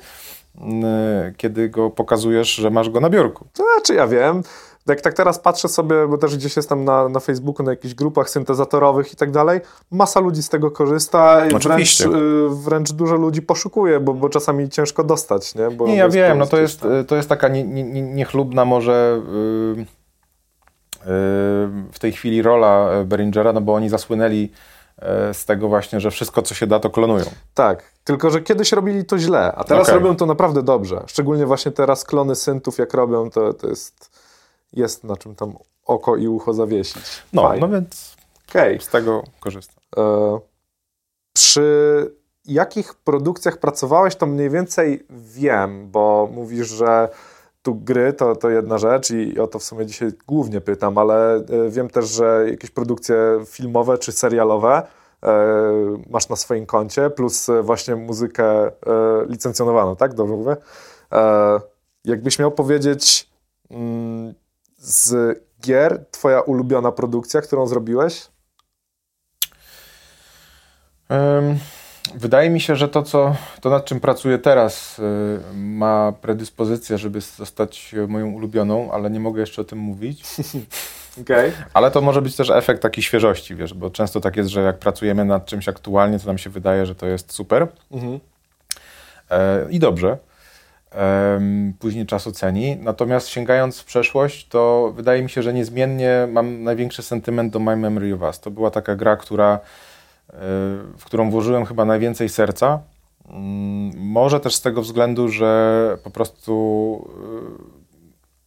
kiedy go pokazujesz, że masz go na biurku. To znaczy, ja wiem jak tak teraz patrzę sobie, bo też gdzieś jestem na, na Facebooku, na jakichś grupach syntezatorowych i tak dalej, masa ludzi z tego korzysta i wręcz, y, wręcz dużo ludzi poszukuje, bo, bo czasami ciężko dostać, nie? Bo, nie, ja wiem, no to jest, to jest taka nie, nie, niechlubna może yy, w tej chwili rola Beringera, no bo oni zasłynęli y, z tego właśnie, że wszystko, co się da, to klonują. Tak, tylko że kiedyś robili to źle, a teraz okay. robią to naprawdę dobrze. Szczególnie właśnie teraz klony syntów, jak robią, to, to jest jest na czym tam oko i ucho zawiesić. No, no więc okay. z tego korzystam. E, przy jakich produkcjach pracowałeś, to mniej więcej wiem, bo mówisz, że tu gry to, to jedna rzecz i o to w sumie dzisiaj głównie pytam, ale e, wiem też, że jakieś produkcje filmowe czy serialowe e, masz na swoim koncie, plus właśnie muzykę e, licencjonowaną, tak? Dobrze mówię? Jakbyś miał powiedzieć, mm, z gier twoja ulubiona produkcja, którą zrobiłeś? Um, wydaje mi się, że to, co, to nad czym pracuję teraz, y, ma predyspozycję, żeby zostać moją ulubioną, ale nie mogę jeszcze o tym mówić. Okay. Ale to może być też efekt takiej świeżości, wiesz, bo często tak jest, że jak pracujemy nad czymś aktualnie, to nam się wydaje, że to jest super. Mhm. E, I dobrze później czas oceni. Natomiast sięgając w przeszłość, to wydaje mi się, że niezmiennie mam największy sentyment do My Memory of Us. To była taka gra, która, e, w którą włożyłem chyba najwięcej serca. Mm, może też z tego względu, że po prostu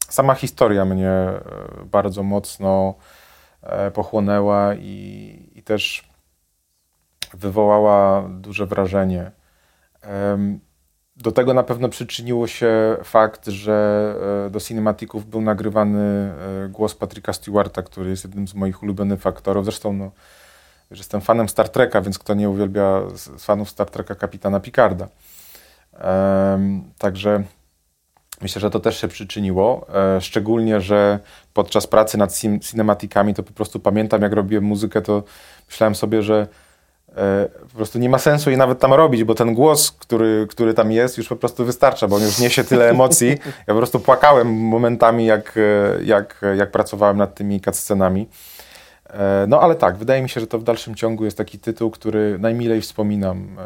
e, sama historia mnie e, bardzo mocno pochłonęła i, i też wywołała duże wrażenie. Do tego na pewno przyczyniło się fakt, że e, do cinematików był nagrywany e, głos Patricka Stewarta, który jest jednym z moich ulubionych aktorów. Zresztą no, jestem fanem Star Treka, więc kto nie uwielbia z fanów Star Treka kapitana Picarda. Um, także myślę, że to też się przyczyniło. E, szczególnie, że podczas pracy nad cinematikami to po prostu pamiętam, jak robiłem muzykę, to myślałem sobie, że po prostu nie ma sensu jej nawet tam robić, bo ten głos, który, który tam jest, już po prostu wystarcza, bo on już niesie tyle emocji. Ja po prostu płakałem momentami, jak, e, jak, jak pracowałem nad tymi cutscenami. E, no ale tak, wydaje mi się, że to w dalszym ciągu jest taki tytuł, który najmilej wspominam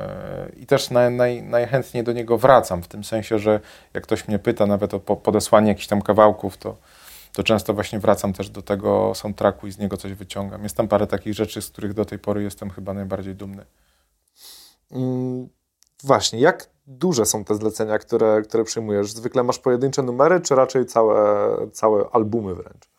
i też naj, naj, najchętniej do niego wracam, w tym sensie, że jak ktoś mnie pyta nawet o podesłanie jakichś tam kawałków, to, to często właśnie wracam też do tego soundtracku i z niego coś wyciągam. Jest tam parę takich rzeczy, z których do tej pory jestem chyba najbardziej dumny. Mm, właśnie, jak duże są te zlecenia, które, które przyjmujesz? Zwykle masz pojedyncze numery, czy raczej całe, całe albumy wręcz?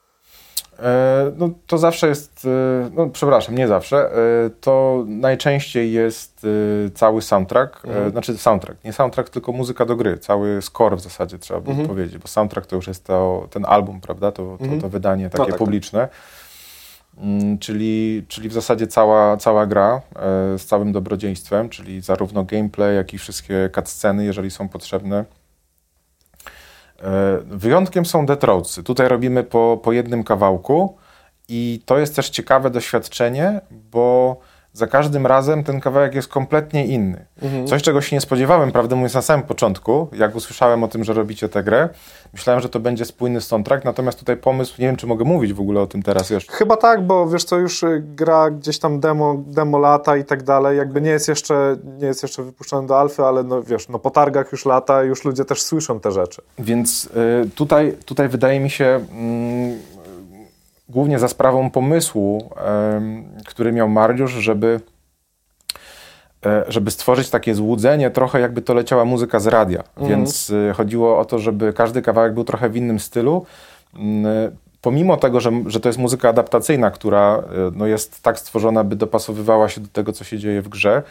E, no, to zawsze jest, e, no przepraszam, nie zawsze, e, to najczęściej jest cały soundtrack, mhm. znaczy soundtrack, nie soundtrack, tylko muzyka do gry, cały score w zasadzie trzeba by mhm. powiedzieć, bo soundtrack to już jest to, ten album, prawda, to, to, mhm. to wydanie no takie no, tak, publiczne. Mm, czyli, czyli w zasadzie cała, cała gra z całym dobrodziejstwem, czyli zarówno gameplay, jak i wszystkie cutsceny, jeżeli są potrzebne wyjątkiem są Detroitsy. Tutaj robimy po, po jednym kawałku i to jest też ciekawe doświadczenie, bo za każdym razem ten kawałek jest kompletnie inny. Mhm. Coś, czego się nie spodziewałem, prawdę mówiąc, na samym początku, jak usłyszałem o tym, że robicie tę grę, myślałem, że to będzie spójny soundtrack, natomiast tutaj pomysł, nie wiem, czy mogę mówić w ogóle o tym teraz jeszcze. Chyba tak, bo wiesz co, już y, gra gdzieś tam demo, demo lata i tak dalej, jakby nie jest jeszcze, nie jest jeszcze wypuszczony do alfy, ale no wiesz, no po targach już lata, już ludzie też słyszą te rzeczy. Więc y, tutaj, tutaj wydaje mi się... głównie za sprawą pomysłu, który miał Mariusz, żeby E, żeby stworzyć takie złudzenie, trochę jakby to leciała muzyka z radia. Mhm. Więc e, chodziło o to, żeby każdy kawałek był trochę w innym stylu. Mm, e, pomimo tego, że, że to jest muzyka adaptacyjna, która no, jest tak stworzona, by dopasowywała się do tego, co się dzieje w grze,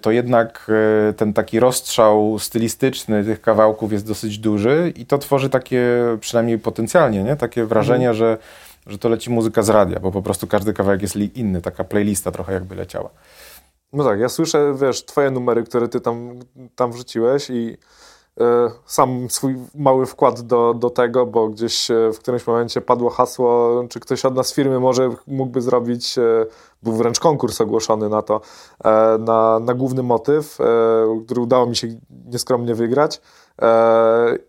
to jednak ten taki rozstrzał stylistyczny tych kawałków jest dosyć duży i to tworzy takie, przynajmniej potencjalnie, nie? takie wrażenie, mhm. że, że to leci muzyka z radia, bo po prostu każdy kawałek jest inny, taka playlista trochę jakby leciała. No tak, ja słyszę, wiesz, twoje numery, które ty tam, tam wrzuciłeś i y, sam swój mały wkład do, do tego, bo gdzieś e, w którymś momencie padło hasło, czy ktoś od nas z firmy może mógłby zrobić, był wręcz konkurs ogłoszony na to, na, na główny motyw, który udało mi się nieskromnie wygrać.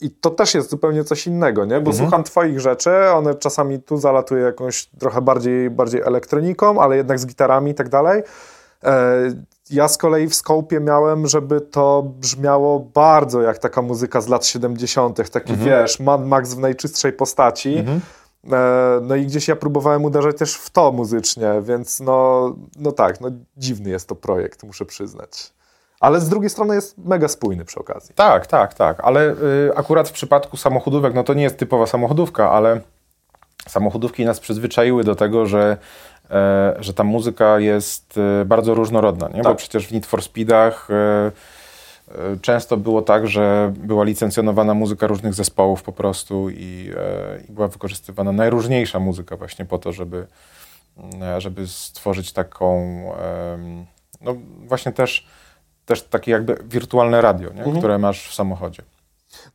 I to też jest zupełnie coś innego, nie? Bo mhm. słucham Twoich rzeczy, one czasami tu zalatuje jakąś trochę bardziej, bardziej elektroniką, ale jednak z gitarami i tak dalej. E, ja z kolei w Skopie miałem, żeby to brzmiało bardzo jak taka muzyka z lat 70., taki mhm. wiesz, Mad Max w najczystszej postaci. Mhm. E, no i gdzieś ja próbowałem uderzać też w to muzycznie, więc no, no tak, no dziwny jest to projekt, muszę przyznać. Ale z drugiej strony jest mega spójny przy okazji. Tak, tak, tak, ale y, akurat w przypadku samochodówek, no to nie jest typowa samochodówka, ale samochodówki nas przyzwyczaiły do tego, że E, że ta muzyka jest e, bardzo różnorodna, nie? Tak. bo przecież w Need for Speedach e, często było tak, że była licencjonowana muzyka różnych zespołów po prostu i, i była wykorzystywana najróżniejsza muzyka właśnie po to, żeby, żeby stworzyć taką, no właśnie też, też takie jakby wirtualne radio, nie? Mhm. które masz w samochodzie.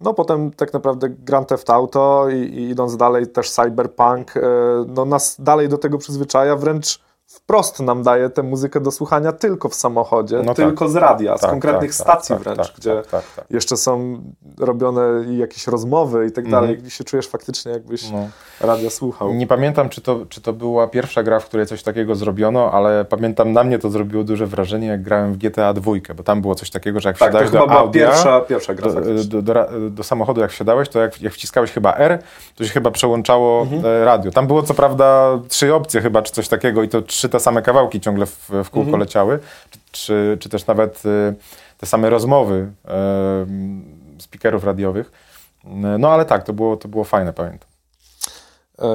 No potem tak naprawdę Grand Theft Auto i, i idąc dalej też Cyberpunk e, no nas dalej do tego przyzwyczaja, wręcz wprost nam daje tę muzykę do słuchania tylko w samochodzie, no tak. tylko tak. z radia, z tak, konkretnych tak, tak stacji tak, wręcz, gdzie jeszcze są robione jakieś rozmowy i tak mhm. dalej, gdzie się czujesz faktycznie jakbyś no. radia słuchał. Nie pamiętam, czy to, czy to była pierwsza gra, w której coś takiego zrobiono, ale pamiętam, na mnie to zrobiło duże wrażenie, jak grałem w GTA 2, bo tam było coś takiego, że jak wsiadałeś do audia, pierwsza, pierwsza gra do, do, do, do, samochodu jak wsiadałeś, to jak, jak wciskałeś chyba R, to się chyba przełączało mhm. E, radio. Tam było co prawda trzy opcje chyba, czy coś takiego i to trzy te same kawałki ciągle w, w kółko mhm. leciały, czy, czy też nawet y, te same rozmowy y, speakerów radiowych. No ale tak, to było, to było fajne, pamiętam. E,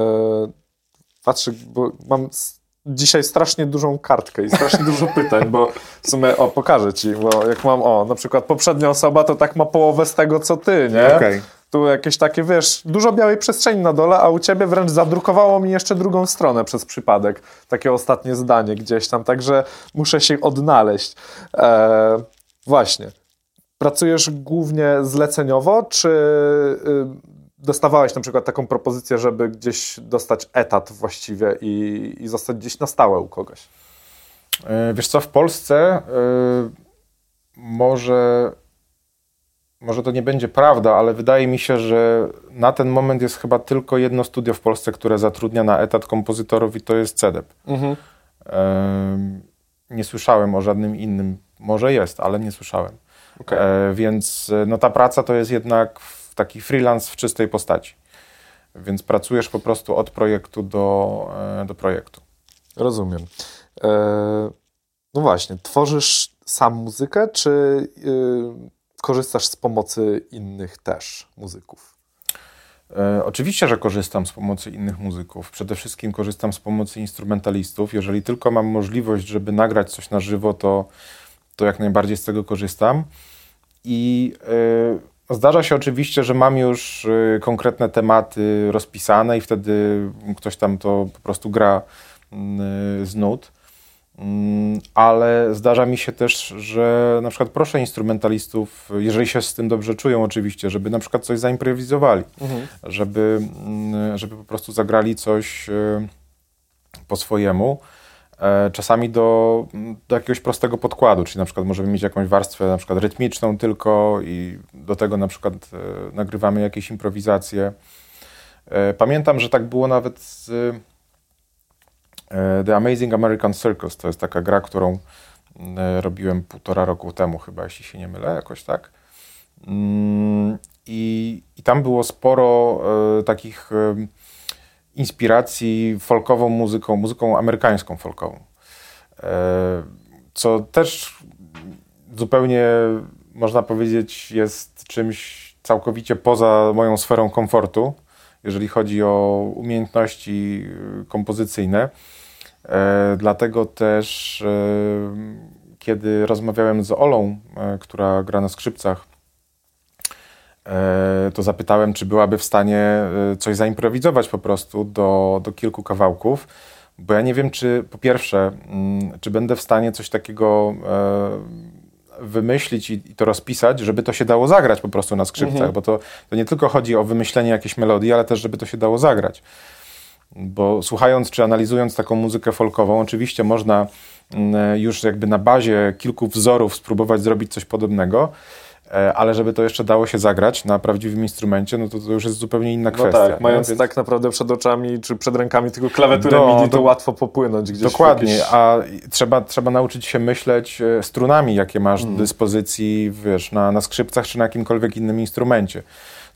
patrzę, bo mam dzisiaj strasznie dużą kartkę i strasznie dużo pytań, bo w sumie, o, pokażę ci, bo jak mam, o, na przykład poprzednia osoba to tak ma połowę z tego, co ty, nie? Okay tu jakieś takie, wiesz, dużo białej przestrzeni na dole, a u ciebie wręcz zadrukowało mi jeszcze drugą stronę przez przypadek. Takie ostatnie zdanie gdzieś tam, także muszę się odnaleźć. E, właśnie. Pracujesz głównie zleceniowo, czy y, dostawałeś na przykład taką propozycję, żeby gdzieś dostać etat właściwie i, i zostać gdzieś na stałe u kogoś? E, wiesz co, w Polsce y, może może to nie będzie prawda, ale wydaje mi się, że na ten moment jest chyba tylko jedno studio w Polsce, które zatrudnia na etat kompozytorów i to jest CEDEP. Mhm. nie słyszałem o żadnym innym. Może jest, ale nie słyszałem. Okay. E, więc no, ta praca to jest jednak taki freelance w czystej postaci. Więc pracujesz po prostu od projektu do, e, do projektu. Rozumiem. E, no właśnie, tworzysz sam muzykę, czy y, korzystasz z pomocy innych też muzyków? E, oczywiście, że korzystam z pomocy innych muzyków. Przede wszystkim korzystam z pomocy instrumentalistów. Jeżeli tylko mam możliwość, żeby nagrać coś na żywo, to, to jak najbardziej z tego korzystam. I e, zdarza się oczywiście, że mam już e, konkretne tematy rozpisane i wtedy ktoś tam to po prostu gra mm, z nut. Mm, ale zdarza mi się też, że na przykład proszę instrumentalistów, jeżeli się z tym dobrze czują oczywiście, żeby na przykład coś zaimprowizowali, mhm. żeby, mm, żeby po prostu zagrali coś e, po swojemu. E, czasami do, do jakiegoś prostego podkładu, czyli na przykład możemy mieć jakąś warstwę na przykład rytmiczną tylko i do tego na przykład e, nagrywamy jakieś improwizacje. Pamiętam, że tak było nawet z The Amazing American Circus to jest taka gra, którą e, robiłem półtora roku temu chyba, jeśli się nie mylę, jakoś tak. Mm, I, i tam było sporo e, takich inspiracji folkową muzyką, muzyką amerykańską folkową. Co też zupełnie można powiedzieć jest czymś całkowicie poza moją sferą komfortu, jeżeli chodzi o umiejętności kompozycyjne. Dlatego też kiedy rozmawiałem z Olą, e, która gra na skrzypcach, e, to zapytałem, czy byłaby w stanie e, coś zaimprowizować po prostu do, do kilku kawałków, bo ja nie wiem, czy po pierwsze, mm, czy będę w stanie coś takiego wymyślić i, to rozpisać, żeby to się dało zagrać po prostu na skrzypcach, mhm. bo to, to nie tylko chodzi o wymyślenie jakiejś melodii, ale też, żeby to się dało zagrać. Bo słuchając czy analizując taką muzykę folkową, oczywiście można mm, już jakby na bazie kilku wzorów spróbować zrobić coś podobnego, e, ale żeby to jeszcze dało się zagrać na prawdziwym instrumencie, no to, to już jest zupełnie inna no kwestia. Tak, mając Więc... tak naprawdę przed oczami czy przed rękami tylko klawiaturę no, MIDI, to, to łatwo popłynąć gdzieś. Dokładnie, jakieś... a trzeba, trzeba nauczyć się myśleć e, strunami, jakie masz hmm. do dyspozycji wiesz, na, na skrzypcach czy na jakimkolwiek innym instrumencie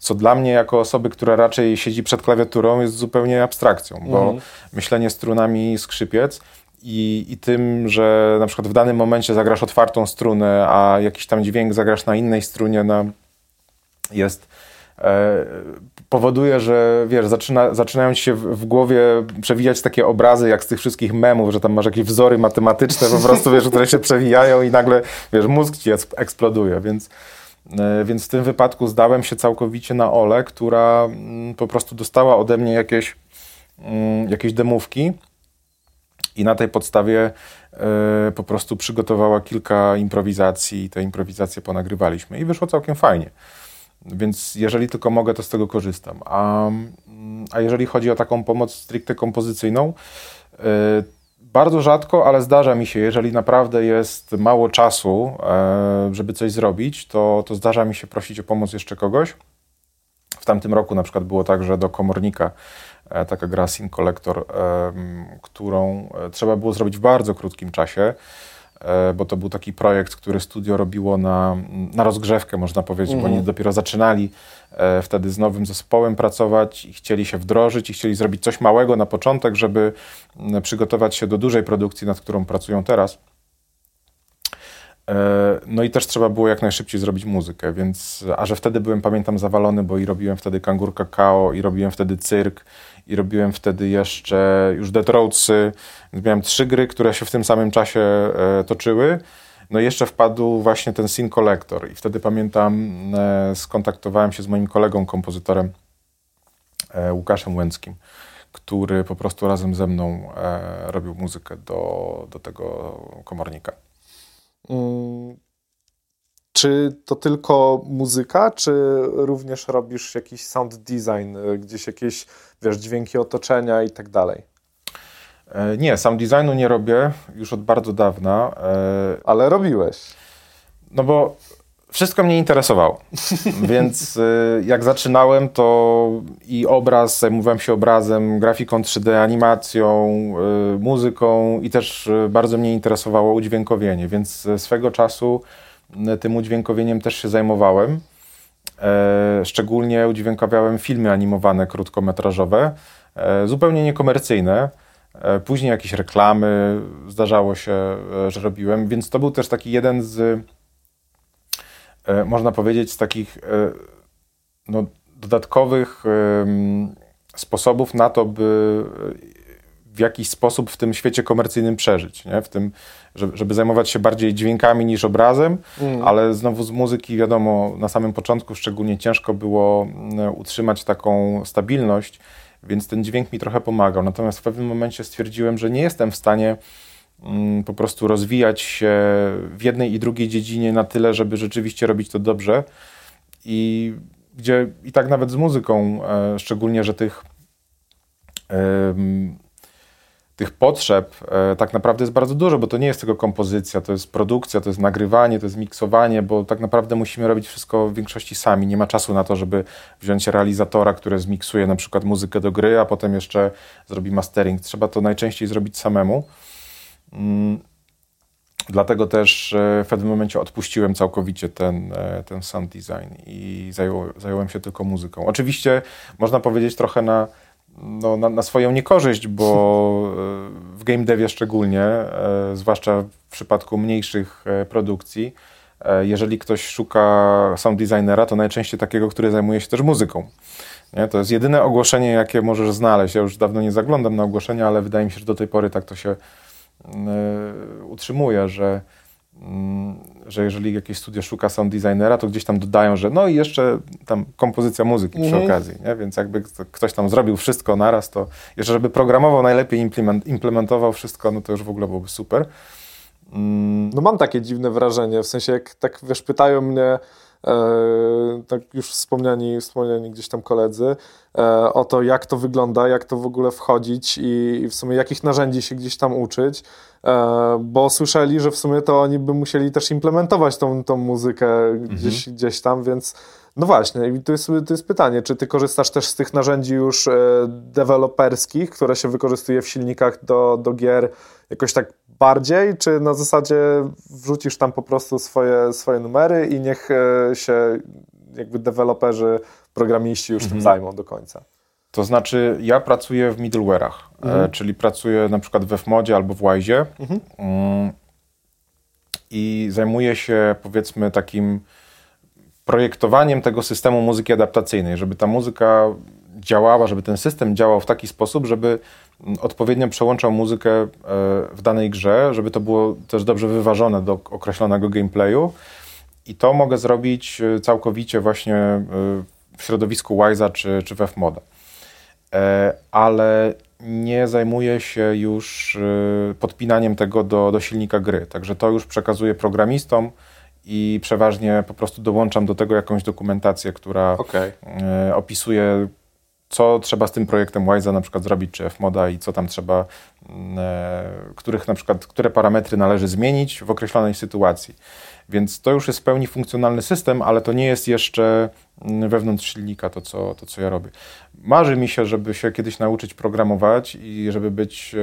co dla mnie jako osoby, która raczej siedzi przed klawiaturą jest zupełnie abstrakcją, bo mhm. myślenie strunami skrzypiec i, i tym, że na przykład w danym momencie zagrasz otwartą strunę, a jakiś tam dźwięk zagrasz na innej strunie, no, jest e, powoduje, że wiesz, zaczyna, zaczynają ci się w, w, głowie przewijać takie obrazy, jak z tych wszystkich memów, że tam masz jakieś wzory matematyczne po prostu, wiesz, które się przewijają i nagle, wiesz, mózg ci eksploduje, więc więc w tym wypadku zdałem się całkowicie na Ole, która mm, po prostu dostała ode mnie jakieś, mm, jakieś demówki i na tej podstawie e, po prostu przygotowała kilka improwizacji i te improwizacje ponagrywaliśmy i wyszło całkiem fajnie. Więc jeżeli tylko mogę, to z tego korzystam. A, mm, a jeżeli chodzi o taką pomoc stricte kompozycyjną, e, bardzo rzadko, ale zdarza mi się, jeżeli naprawdę jest mało czasu, e, żeby coś zrobić, to, to zdarza mi się prosić o pomoc jeszcze kogoś. W tamtym roku na przykład było tak, że do komornika e, taka gra Sin Collector, którą e, trzeba było zrobić w bardzo krótkim czasie, bo to był taki projekt, który studio robiło na, na rozgrzewkę, można powiedzieć, mm. bo oni mhm. dopiero zaczynali wtedy z nowym zespołem pracować i chcieli się wdrożyć i chcieli zrobić coś małego na początek, żeby przygotować się do dużej produkcji, nad którą pracują teraz. E, no i też trzeba było jak najszybciej zrobić muzykę, więc, a że wtedy byłem, pamiętam, zawalony, bo i robiłem wtedy Kangur Kakao, i robiłem wtedy Cyrk, i robiłem wtedy jeszcze już Dead Roadsy, miałem trzy gry, które się w tym samym czasie e, toczyły. No i jeszcze wpadł właśnie ten Sin Collector i wtedy pamiętam, e, skontaktowałem się z moim kolegą, kompozytorem e, Łukaszem Łęckim, który po prostu razem ze mną e, robił muzykę do, do tego komornika. Hmm. Czy to tylko muzyka, czy również robisz jakiś sound design, gdzieś jakieś, wiesz, dźwięki otoczenia i tak dalej? E, nie, sam designu nie robię już od bardzo dawna. E, Ale robiłeś. No bo wszystko mnie interesowało. Więc e, jak zaczynałem, to i obraz, zajmowałem się obrazem, grafiką 3D, animacją, muzyką i też bardzo mnie interesowało udźwiękowienie, więc swego czasu tym udźwiękowieniem też się zajmowałem. Szczególnie udźwiękowiałem filmy animowane, krótkometrażowe, zupełnie niekomercyjne. E, później jakieś reklamy zdarzało się, e, że robiłem, więc to był też taki jeden z, e, można powiedzieć, z takich no, dodatkowych sposobów na to, by w jakiś sposób w tym świecie komercyjnym przeżyć, nie? W tym, żeby, żeby zajmować się bardziej dźwiękami niż obrazem, mm. ale znowu z muzyki, wiadomo, na samym początku szczególnie ciężko było utrzymać taką stabilność, więc ten dźwięk mi trochę pomagał. Natomiast w pewnym momencie stwierdziłem, że nie jestem w stanie mm, po prostu rozwijać się w jednej i drugiej dziedzinie na tyle, żeby rzeczywiście robić to dobrze. I gdzie i tak nawet z muzyką, e, szczególnie, że tych tych potrzeb e, tak naprawdę jest bardzo dużo, bo to nie jest tylko kompozycja, to jest produkcja, to jest nagrywanie, to jest miksowanie, bo tak naprawdę musimy robić wszystko w większości sami. Nie ma czasu na to, żeby wziąć realizatora, który zmiksuje na przykład muzykę do gry, a potem jeszcze zrobi mastering. Trzeba to najczęściej zrobić samemu. Mm. Dlatego też e, w pewnym momencie odpuściłem całkowicie ten, e, ten sound design i zajął, zająłem się tylko muzyką. Oczywiście można powiedzieć trochę na no, na, na, swoją niekorzyść, bo w game devie szczególnie, zwłaszcza w przypadku mniejszych produkcji, jeżeli ktoś szuka sound designera, to najczęściej takiego, który zajmuje się też muzyką. Nie? To jest jedyne ogłoszenie, jakie możesz znaleźć. Ja już dawno nie zaglądam na ogłoszenia, ale wydaje mi się, że do tej pory tak to się y, utrzymuje, że, że jeżeli jakieś studio szuka sound designera, to gdzieś tam dodają, że no i jeszcze tam kompozycja muzyki przy mhm. okazji. Nie? Więc jakby ktoś tam zrobił wszystko naraz, to jeszcze żeby programował najlepiej, implement, implementował wszystko, no to już w ogóle byłoby super. Mm. No mam takie dziwne wrażenie, w sensie jak tak wiesz, pytają mnie tak już wspomniani, wspomniani gdzieś tam koledzy, e, o to, jak to wygląda, jak to w ogóle wchodzić i, w sumie jakich narzędzi się gdzieś tam uczyć, e, bo słyszeli, że w sumie to oni by musieli też implementować tą, tą muzykę gdzieś, mhm. gdzieś tam, więc no właśnie, i to jest, to jest pytanie, czy ty korzystasz też z tych narzędzi już deweloperskich, które się wykorzystuje w silnikach do, do gier jakoś tak bardziej, czy na zasadzie wrzucisz tam po prostu swoje, swoje numery i niech e, się jakby deweloperzy, programiści już mhm. tym zajmą do końca? To znaczy, ja pracuję w middleware'ach, e, mhm. czyli pracuję na przykład we Fmodzie albo w Wise mhm. Mm, i zajmuję się powiedzmy takim projektowaniem tego systemu muzyki adaptacyjnej, żeby ta muzyka działała, żeby ten system działał w taki sposób, żeby odpowiednio przełączał muzykę e, w danej grze, żeby to było też dobrze wyważone do określonego gameplayu. I to mogę zrobić e, całkowicie właśnie e, w środowisku Wise'a czy, czy w Fmoda. Ale nie zajmuję się już podpinaniem tego do, do silnika gry. Także to już przekazuję programistom i przeważnie po prostu dołączam do tego jakąś dokumentację, która okay. opisuje co trzeba z tym projektem Wise'a na przykład zrobić, czy Fmoda i co tam trzeba, mm, e, których na przykład, które parametry należy zmienić w określonej sytuacji. Więc to już jest w pełni funkcjonalny system, ale to nie jest jeszcze mm, wewnątrz silnika to, co, to, co ja robię. Marzy mi się, żeby się kiedyś nauczyć programować i żeby być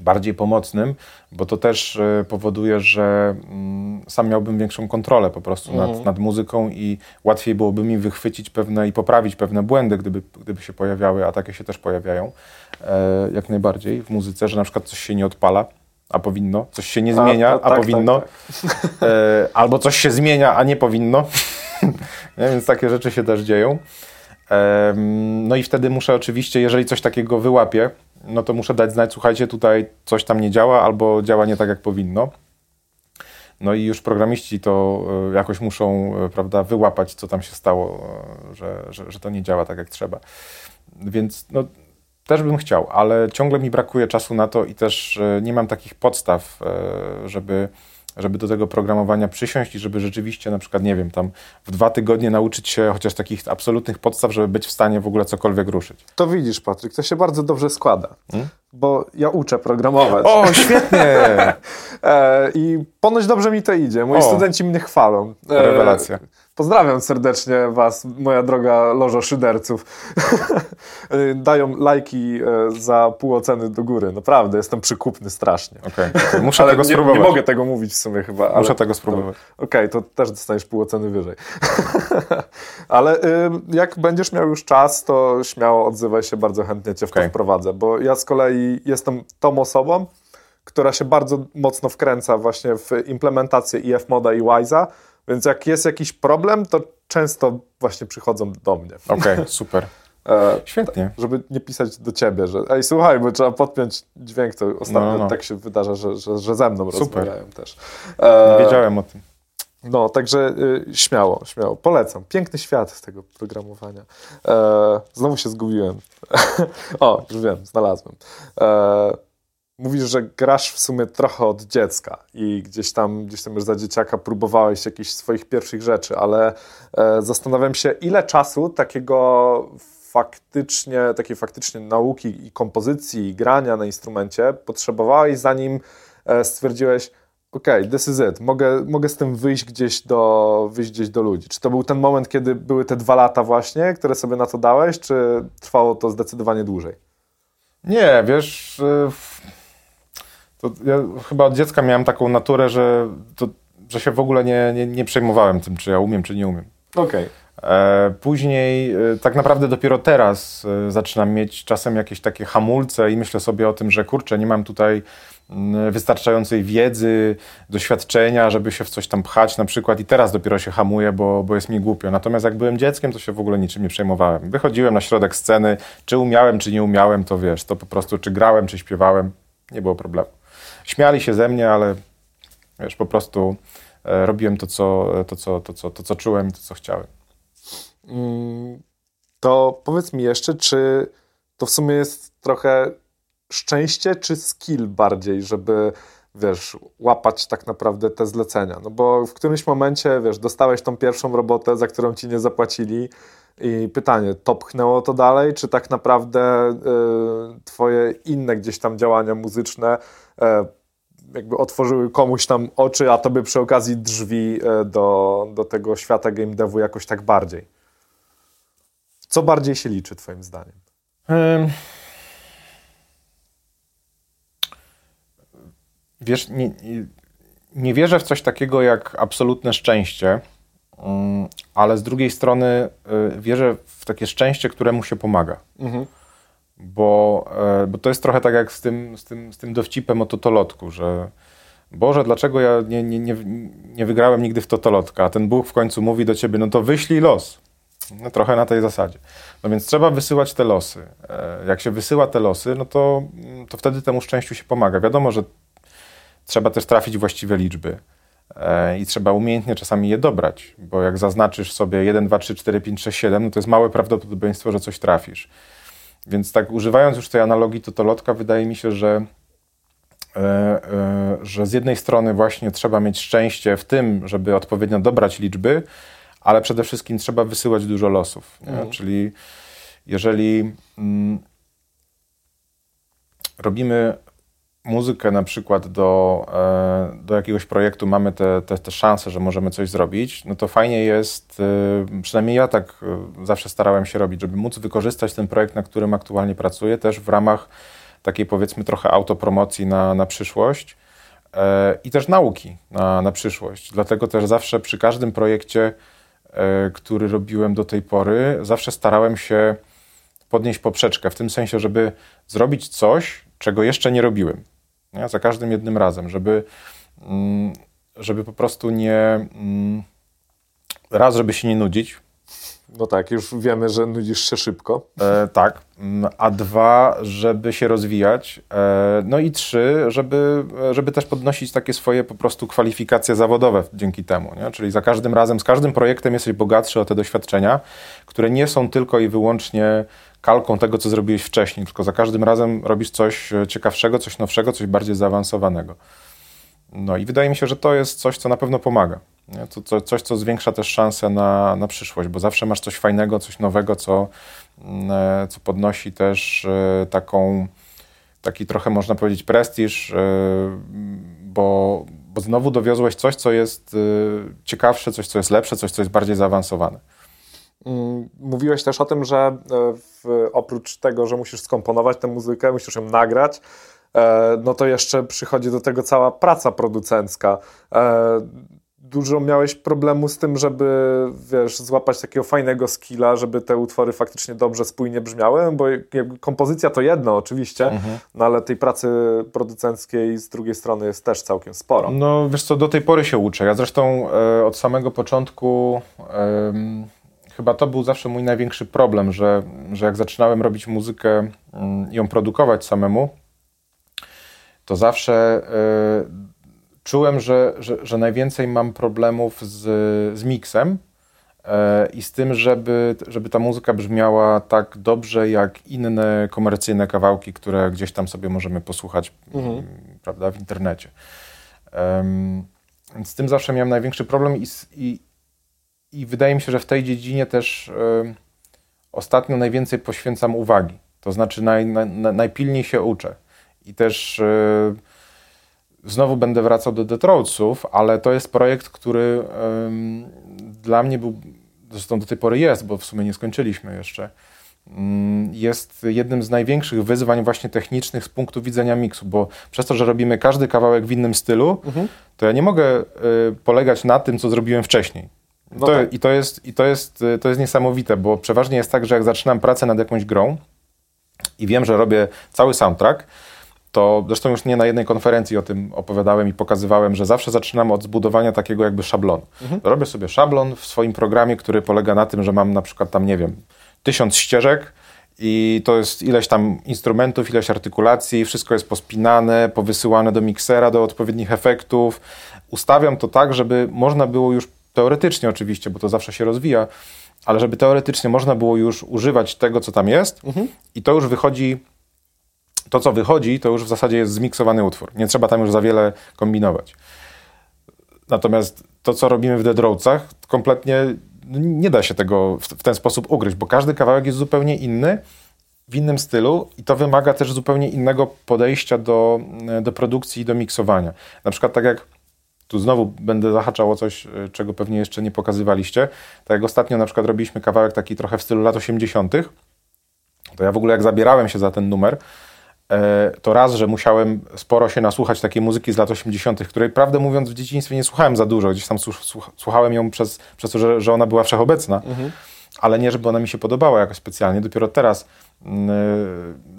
bardziej pomocnym, bo to też e, powoduje, że mm, sam miałbym większą kontrolę po prostu nad, mhm. nad muzyką i łatwiej byłoby mi wychwycić pewne i poprawić pewne błędy, gdyby, gdyby się pojawiały, a takie się też pojawiają e, jak najbardziej w muzyce, że na przykład coś się nie odpala, a powinno, coś się nie zmienia, a, a, a tak, powinno, tak, tak. E, albo coś się zmienia, a nie powinno, nie? więc takie rzeczy się też dzieją. E, no i wtedy muszę oczywiście, jeżeli coś takiego wyłapię, no to muszę dać znać, słuchajcie, tutaj coś tam nie działa albo działa nie tak, jak powinno. No i już programiści to e, jakoś muszą, e, prawda, wyłapać, co tam się stało, e, że, że, że to nie działa tak, jak trzeba. Więc no, też bym chciał, ale ciągle mi brakuje czasu na to i też nie mam takich podstaw, żeby żeby do tego programowania przysiąść i żeby rzeczywiście na przykład, nie wiem, tam w dwa tygodnie nauczyć się chociaż takich absolutnych podstaw, żeby być w stanie w ogóle cokolwiek ruszyć. To widzisz, Patryk, to się bardzo dobrze składa, hmm? bo ja uczę programować. O, świetnie! e, I ponoć dobrze mi to idzie. Moi o, studenci mnie chwalą. E, rewelacja. Pozdrawiam serdecznie Was, moja droga lożo szyderców. Dają lajki e, za pół oceny do góry. Naprawdę, jestem przykupny strasznie. Okay. muszę tego spróbować. Nie mogę tego mówić w sumie chyba. Ale... Muszę tego spróbować. Okej, okay, to też dostaniesz pół oceny wyżej. ale jak będziesz miał już czas, to śmiało odzywaj się, bardzo chętnie Cię w okay. to wprowadzę, bo ja z kolei jestem tą osobą, która się bardzo mocno wkręca właśnie w implementację IF Moda i Wise'a, więc jak jest jakiś problem, to często właśnie przychodzą do mnie. Okej, okay, super. E, Świetnie. Żeby nie pisać do ciebie, że ej, słuchaj, bo trzeba podpiąć dźwięk, to ostatnio no, no. tak się wydarza, że, że, że ze mną Super. rozmawiają też. E, nie wiedziałem o tym. No, także y, śmiało, śmiało. Polecam. Piękny świat tego programowania. E, znowu się zgubiłem. o, już wiem, znalazłem. E, mówisz, że grasz w sumie trochę od dziecka i gdzieś tam, gdzieś tam już za dzieciaka próbowałeś jakichś swoich pierwszych rzeczy, ale e, zastanawiam się, ile czasu takiego faktycznie, takiej faktycznie nauki i kompozycji i grania na instrumencie potrzebowałeś, zanim e, stwierdziłeś, okay, this is it, mogę, mogę z tym wyjść gdzieś, do, wyjść gdzieś do ludzi. Czy to był ten moment, kiedy były te dwa lata właśnie, które sobie na to dałeś, czy trwało to zdecydowanie dłużej? Nie, wiesz... Y to ja chyba od dziecka miałem taką naturę, że, to, że się w ogóle nie, nie, nie przejmowałem tym, czy ja umiem, czy nie umiem. Okej. E, później, e, tak naprawdę dopiero teraz e, zaczynam mieć czasem jakieś takie hamulce i myślę sobie o tym, że kurczę, nie mam tutaj wystarczającej wiedzy, doświadczenia, żeby się w coś tam pchać na przykład i teraz dopiero się hamuję, bo, bo jest mi głupio. Natomiast jak byłem dzieckiem, to się w ogóle niczym nie przejmowałem. Wychodziłem na środek sceny, czy umiałem, czy nie umiałem, to wiesz, to po prostu czy grałem, czy śpiewałem, nie było problemu. Śmiali się ze mnie, ale wiesz, po prostu robiłem to, co, to, co, to, co, to, co czułem i to, co chciałem. Mm, to powiedz mi jeszcze, czy to w sumie jest trochę szczęście, czy skill bardziej, żeby wiesz, łapać tak naprawdę te zlecenia. No bo w którymś momencie, wiesz, dostałeś tą pierwszą robotę, za którą ci nie zapłacili i pytanie, to pchnęło to dalej, czy tak naprawdę y, twoje inne gdzieś tam działania muzyczne y, jakby otworzyły komuś tam oczy, a tobie przy okazji drzwi y, do, do tego świata game devu jakoś tak bardziej? Co bardziej się liczy, Twoim zdaniem? Wiesz, nie, nie wierzę w coś takiego jak absolutne szczęście, ale z drugiej strony y, wierzę w takie szczęście, któremu się pomaga. Mhm. Bo, e, bo to jest trochę tak jak z tym, z tym, z tym dowcipem o totolotku, że Boże, dlaczego ja nie, nie, nie, nie wygrałem nigdy w totolotka, a ten Bóg w końcu mówi do ciebie, no to wyślij los. No, trochę na tej zasadzie. No więc trzeba wysyłać te losy. E, jak się wysyła te losy, no to, to wtedy temu szczęściu się pomaga. Wiadomo, że trzeba też trafić właściwe liczby i trzeba umiejętnie czasami je dobrać, bo jak zaznaczysz sobie 1, 2, 3, 4, 5, 6, 7, no to jest małe prawdopodobieństwo, że coś trafisz. Więc tak używając już tej analogii totolotka, wydaje mi się, że e, że z jednej strony właśnie trzeba mieć szczęście w tym, żeby odpowiednio dobrać liczby, ale przede wszystkim trzeba wysyłać dużo losów. Mhm. Czyli jeżeli mm, robimy muzykę na przykład do, e, do jakiegoś projektu, mamy te, te, te szanse, że możemy coś zrobić, no to fajnie jest, e, przynajmniej ja tak e, zawsze starałem się robić, żeby móc wykorzystać ten projekt, na którym aktualnie pracuję, też w ramach takiej powiedzmy trochę autopromocji na, na przyszłość i też nauki na, na przyszłość. Dlatego też zawsze przy każdym projekcie który robiłem do tej pory, zawsze starałem się podnieść poprzeczkę, w tym sensie, żeby zrobić coś, czego jeszcze nie robiłem. Nie? Za każdym jednym razem, żeby, mm, żeby po prostu nie. Mm, raz, żeby się nie nudzić, no tak, już wiemy, że nudzisz się szybko. E, tak. Mm, a dwa, żeby się rozwijać. E, no i trzy, żeby, żeby też podnosić takie swoje po prostu kwalifikacje zawodowe dzięki temu. Nie? Czyli za każdym razem, z każdym projektem jesteś bogatszy o te doświadczenia, które nie są tylko i wyłącznie kalką tego, co zrobiłeś wcześniej, tylko za każdym razem robisz coś ciekawszego, coś nowszego, coś bardziej zaawansowanego. No i wydaje mi się, że to jest coś, co na pewno pomaga. To, to, coś, co zwiększa też szanse na, na przyszłość, bo zawsze masz coś fajnego, coś nowego, co, mm, e, co podnosi też e, taką, taki trochę można powiedzieć prestiż, e, bo, bo znowu dowiozłeś coś, co jest ciekawsze, coś, co jest lepsze, coś, co jest bardziej zaawansowane. Mm, mówiłeś też o tym, że w, oprócz tego, że musisz skomponować tę muzykę, musisz ją nagrać, no to jeszcze przychodzi do tego cała praca producencka dużo miałeś problemu z tym, żeby, wiesz, złapać takiego fajnego skilla, żeby te utwory faktycznie dobrze, spójnie brzmiały, bo kompozycja to jedno oczywiście, mhm. no ale tej pracy producenckiej z drugiej strony jest też całkiem sporo. No wiesz co, do tej pory się uczę. Ja zresztą e, od samego początku chyba to był zawsze mój największy problem, że, że jak zaczynałem robić muzykę i mm, ją produkować samemu, to zawsze e, czułem, że, że, że najwięcej mam problemów z, z miksem e, i z tym, żeby, żeby ta muzyka brzmiała tak dobrze jak inne komercyjne kawałki, które gdzieś tam sobie możemy posłuchać mhm. prawda, w internecie. Um, z tym zawsze miałem największy problem i, i, i wydaje mi się, że w tej dziedzinie też um, ostatnio najwięcej poświęcam uwagi. To znaczy naj, naj, najpilniej się uczę. I też um, Znowu będę wracał do Detroitsów, ale to jest projekt, który um, dla mnie był, zresztą do tej pory jest, bo w sumie nie skończyliśmy jeszcze, um, jest jednym z największych wyzwań właśnie technicznych z punktu widzenia miksu, bo przez to, że robimy każdy kawałek w innym stylu, mhm. to ja nie mogę y, polegać na tym, co zrobiłem wcześniej. No to, tak. I, to jest, I to jest, to jest niesamowite, bo przeważnie jest tak, że jak zaczynam pracę nad jakąś grą i wiem, że robię cały soundtrack, to zresztą już nie na jednej konferencji o tym opowiadałem i pokazywałem, że zawsze zaczynam od zbudowania takiego jakby szablonu. Mhm. Robię sobie szablon w swoim programie, który polega na tym, że mam na przykład tam, nie wiem, tysiąc ścieżek i to jest ileś tam instrumentów, ileś artykulacji, wszystko jest pospinane, powysyłane do miksera, do odpowiednich efektów. Ustawiam to tak, żeby można było już teoretycznie oczywiście, bo to zawsze się rozwija, ale żeby teoretycznie można było już używać tego, co tam jest mhm. i to już wychodzi to, co wychodzi, to już w zasadzie jest zmiksowany utwór. Nie trzeba tam już za wiele kombinować. Natomiast to, co robimy w Dead Roadsach, kompletnie nie da się tego w, ten sposób ugryźć, bo każdy kawałek jest zupełnie inny, w innym stylu i to wymaga też zupełnie innego podejścia do, do produkcji i do miksowania. Na przykład tak jak tu znowu będę zahaczał o coś, czego pewnie jeszcze nie pokazywaliście. Tak jak ostatnio na przykład robiliśmy kawałek taki trochę w stylu lat 80., to ja w ogóle jak zabierałem się za ten numer, E, to raz, że musiałem sporo się nasłuchać takiej muzyki z lat 80., której prawdę mówiąc w dzieciństwie nie słuchałem za dużo. Gdzieś tam słuchałem ją przez, przez to, że, że ona była wszechobecna, mhm. ale nie, żeby ona mi się podobała jakoś specjalnie. Dopiero teraz y,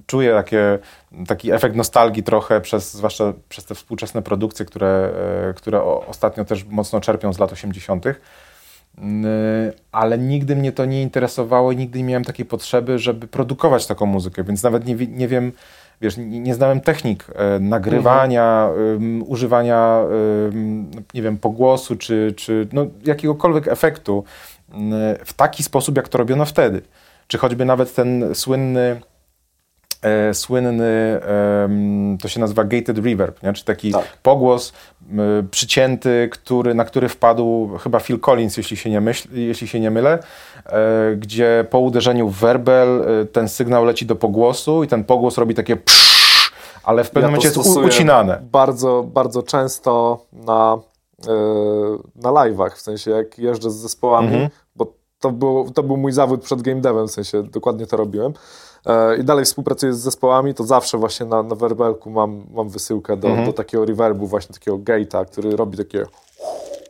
czuję takie, taki efekt nostalgii trochę, przez, zwłaszcza przez te współczesne produkcje, które, y, które ostatnio też mocno czerpią z lat 80., ale nigdy mnie to nie interesowało i nigdy nie miałem takiej potrzeby, żeby produkować taką muzykę, więc nawet nie, nie wiem, wiesz, nie, znałem technik e, nagrywania, mhm. używania, nie wiem, pogłosu, czy, czy no, jakiegokolwiek efektu w taki sposób, jak to robiono wtedy. Czy choćby nawet ten słynny e, słynny, e, to się nazywa gated reverb, nie? czy taki tak. pogłos e, przycięty, który, na który wpadł chyba Phil Collins, jeśli się nie, myśl, jeśli się nie mylę, E, gdzie po uderzeniu w werbel e, ten sygnał leci do pogłosu i ten pogłos robi takie psz, ale w pewnym ja momencie jest ucinane. Bardzo, bardzo często na, yy, na live'ach, w sensie jak jeżdżę z zespołami, mhm. bo to, było, to był mój zawód przed game devem, w sensie dokładnie to robiłem. I dalej współpracuję z zespołami, to zawsze właśnie na, na werbelku mam, mam wysyłkę do, mhm. do takiego reverbu, właśnie takiego gate'a, który robi takie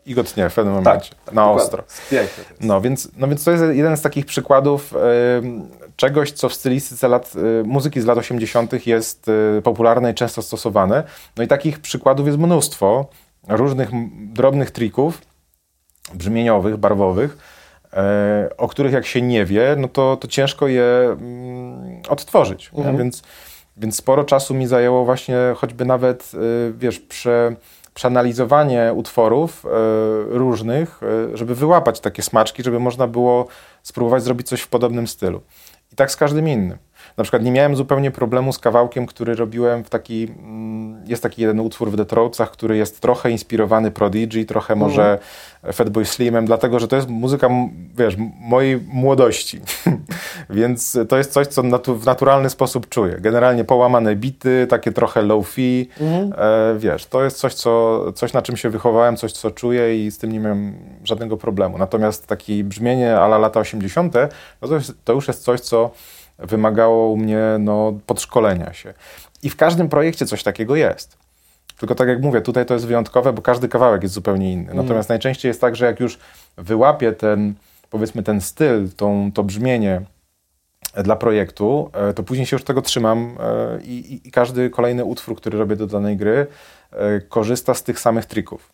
i go tnie w pewnym tak, momencie, tak, na ostro. No więc, no więc to jest jeden z takich przykładów y, czegoś, co w stylistyce lat, y, muzyki z lat 80. jest y, popularne i często stosowane. No i takich przykładów jest mnóstwo różnych drobnych trików brzmieniowych, barwowych, o których jak się nie wie, no to, to ciężko je mm, odtworzyć. Mhm. Więc, więc sporo czasu mi zajęło właśnie choćby nawet, wiesz, prze przeanalizowanie utworów e, różnych, e, żeby wyłapać takie smaczki, żeby można było spróbować zrobić coś w podobnym stylu. I tak z każdym innym. Na przykład nie miałem zupełnie problemu z kawałkiem, który robiłem w taki, mm, jest taki jeden utwór w Detroitach, który jest trochę inspirowany Prodigy, trochę mm. może Fatboy Slimem, dlatego, że to jest muzyka, wiesz, mojej młodości. Więc to jest coś, co natu w naturalny sposób czuję. Generalnie połamane bity, takie trochę low-fi, mm. e, wiesz, to jest coś, co, coś, na czym się wychowałem, coś, co czuję i z tym nie miałem żadnego problemu. Natomiast takie brzmienie ala lata 80., no to, to już jest coś, co wymagało u mnie no, podszkolenia się. I w każdym projekcie coś takiego jest. Tylko tak jak mówię, tutaj to jest wyjątkowe, bo każdy kawałek jest zupełnie inny. Mm. Natomiast najczęściej jest tak, że jak już wyłapię ten, powiedzmy, ten styl, tą, to brzmienie dla projektu, e, to później się już tego trzymam e, i, i, i każdy kolejny utwór, który robię do danej gry, e, korzysta z tych samych trików.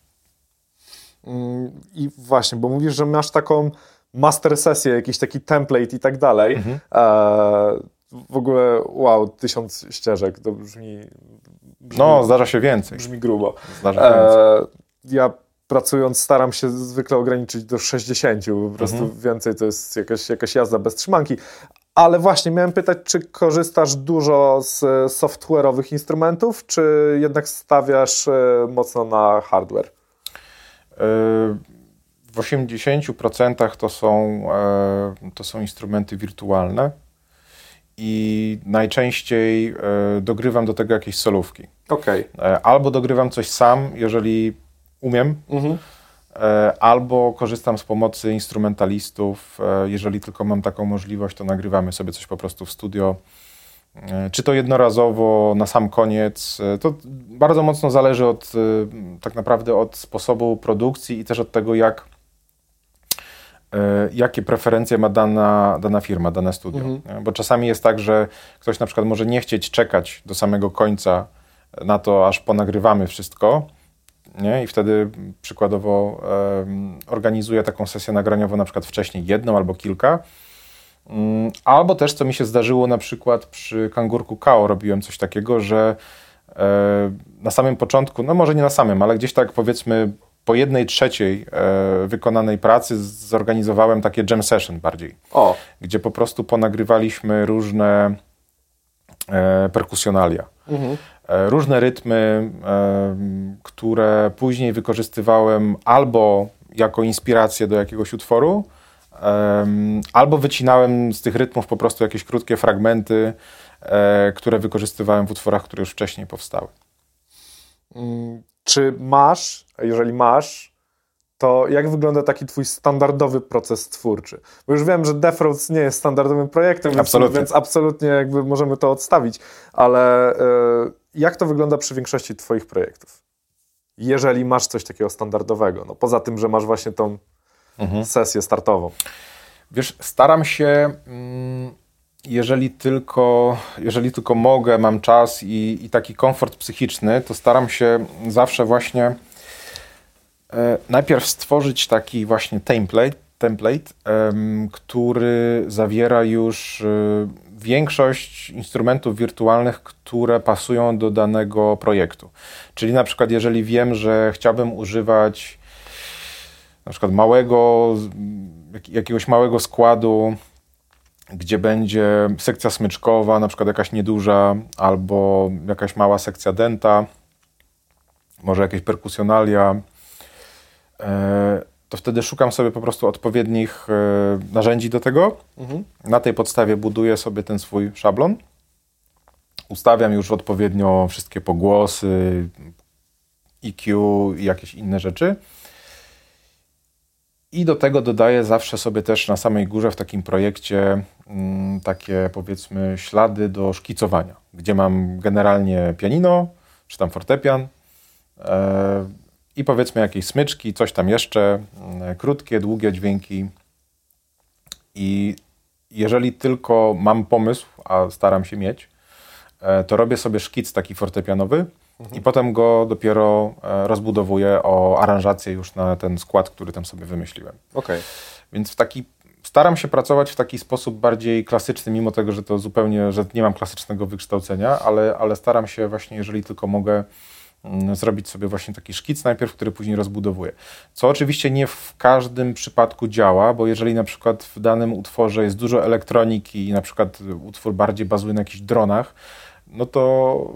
Mm, I właśnie, bo mówisz, że masz taką master sesję, jakiś taki template i tak dalej. Mhm. E, w ogóle, wow, tysiąc ścieżek, to brzmi, brzmi... No, zdarza się więcej. Brzmi grubo. Zdarza się więcej. E, ja pracując staram się zwykle ograniczyć do 60, po prostu mhm. więcej to jest jakaś, jakaś jazda bez trzymanki. Ale właśnie miałem pytać, czy korzystasz dużo z software'owych instrumentów, czy jednak stawiasz e, mocno na hardware? W 80% to są, e, to są instrumenty wirtualne i najczęściej e, dogrywam do tego jakieś solówki. Okay. E, albo dogrywam coś sam, jeżeli umiem, mhm. albo korzystam z pomocy instrumentalistów. Jeżeli tylko mam taką możliwość, to nagrywamy sobie coś po prostu w studio. Czy to jednorazowo, na sam koniec, to bardzo mocno zależy od tak naprawdę od sposobu produkcji i też od tego, jak jakie preferencje ma dana, dana firma, dane studio. Mhm. Bo czasami jest tak, że ktoś na przykład może nie chcieć czekać do samego końca na to, aż ponagrywamy wszystko, nie? i wtedy przykładowo um, organizuje taką sesję nagraniową na przykład wcześniej jedną albo kilka. Um, albo też, co mi się zdarzyło na przykład przy Kangurku Kao, robiłem coś takiego, że e, na samym początku, no może nie na samym, ale gdzieś tak powiedzmy po jednej trzeciej e, wykonanej pracy zorganizowałem takie jam session bardziej. O. Gdzie po prostu ponagrywaliśmy różne e, perkusjonalia. Mhm. E, różne rytmy, e, które później wykorzystywałem albo jako inspirację do jakiegoś utworu, e, albo wycinałem z tych rytmów po prostu jakieś krótkie fragmenty, które wykorzystywałem w utworach, które już wcześniej powstały. Czy masz, jeżeli masz, to jak wygląda taki twój standardowy proces twórczy? Bo już wiem, że Defroads nie jest standardowym projektem, absolutnie. Więc, więc absolutnie jakby możemy to odstawić, ale jak to wygląda przy większości Twoich projektów? Jeżeli masz coś takiego standardowego, no poza tym, że masz właśnie tą mhm. sesję startową. Wiesz, staram się, mm, jeżeli tylko, jeżeli tylko mogę, mam czas i, i taki komfort psychiczny, to staram się zawsze właśnie e, najpierw stworzyć taki właśnie template, template który zawiera już e, większość instrumentów wirtualnych, które pasują do danego projektu. Czyli na przykład, jeżeli wiem, że chciałbym używać na przykład małego, jakiegoś małego składu, gdzie będzie sekcja smyczkowa, na przykład jakaś nieduża, albo jakaś mała sekcja denta, może jakieś perkusjonalia, e, to wtedy szukam sobie po prostu odpowiednich e, narzędzi do tego. Mhm. Na tej podstawie buduję sobie ten swój szablon. Ustawiam już odpowiednio wszystkie pogłosy, EQ i jakieś inne rzeczy. I do tego dodaję zawsze sobie też na samej górze w takim projekcie mm, takie powiedzmy ślady do szkicowania, gdzie mam generalnie pianino, czy tam fortepian. E, i powiedzmy jakieś smyczki, coś tam jeszcze, mm, krótkie, długie dźwięki. I jeżeli tylko mam pomysł, a staram się mieć, e, to robię sobie szkic taki fortepianowy mhm. i potem go dopiero e, rozbudowuję o aranżację już na ten skład, który tam sobie wymyśliłem. Okay. Więc w taki staram się pracować w taki sposób bardziej klasyczny, mimo tego, że to zupełnie, że nie mam klasycznego wykształcenia, ale, ale staram się właśnie, jeżeli tylko mogę, Mm, zrobić sobie właśnie taki szkic najpierw, który później rozbudowuje. Co oczywiście nie w każdym przypadku działa, bo jeżeli na przykład w danym utworze jest dużo elektroniki i na przykład utwór bardziej bazuje na jakichś dronach, no to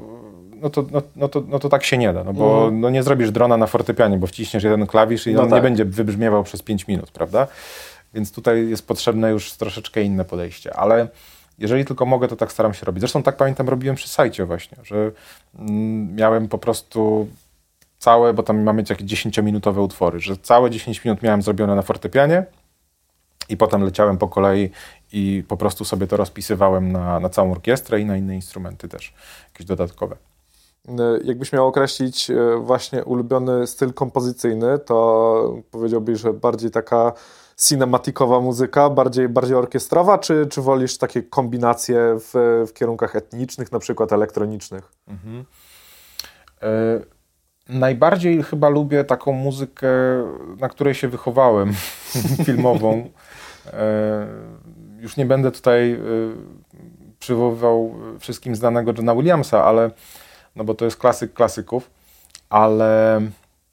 no to, no, no, to, no to tak się nie da, no bo mm. no nie zrobisz drona na fortepianie, bo wciśniesz jeden klawisz i no on tak. nie będzie wybrzmiewał przez 5 minut, prawda? Więc tutaj jest potrzebne już troszeczkę inne podejście, ale jeżeli tylko mogę, to tak staram się robić. Zresztą tak pamiętam, robiłem przy sajcie właśnie, że mm, miałem po prostu całe, bo tam mamy jakieś 10-minutowe utwory, że całe 10 minut miałem zrobione na fortepianie i potem leciałem po kolei i po prostu sobie to rozpisywałem na, na całą orkiestrę i na inne instrumenty też, jakieś dodatkowe. E, jakbyś miał określić e, właśnie ulubiony styl kompozycyjny, to powiedziałbyś, że bardziej taka cinematikowa muzyka, bardziej, bardziej orkiestrowa, czy, czy wolisz takie kombinacje w, w kierunkach etnicznych, na przykład elektronicznych? Mhm. E, najbardziej chyba lubię taką muzykę, na której się wychowałem, filmową. E, już nie będę tutaj e, przywoływał wszystkim znanego Johna Williamsa, ale no bo to jest klasyk klasyków, ale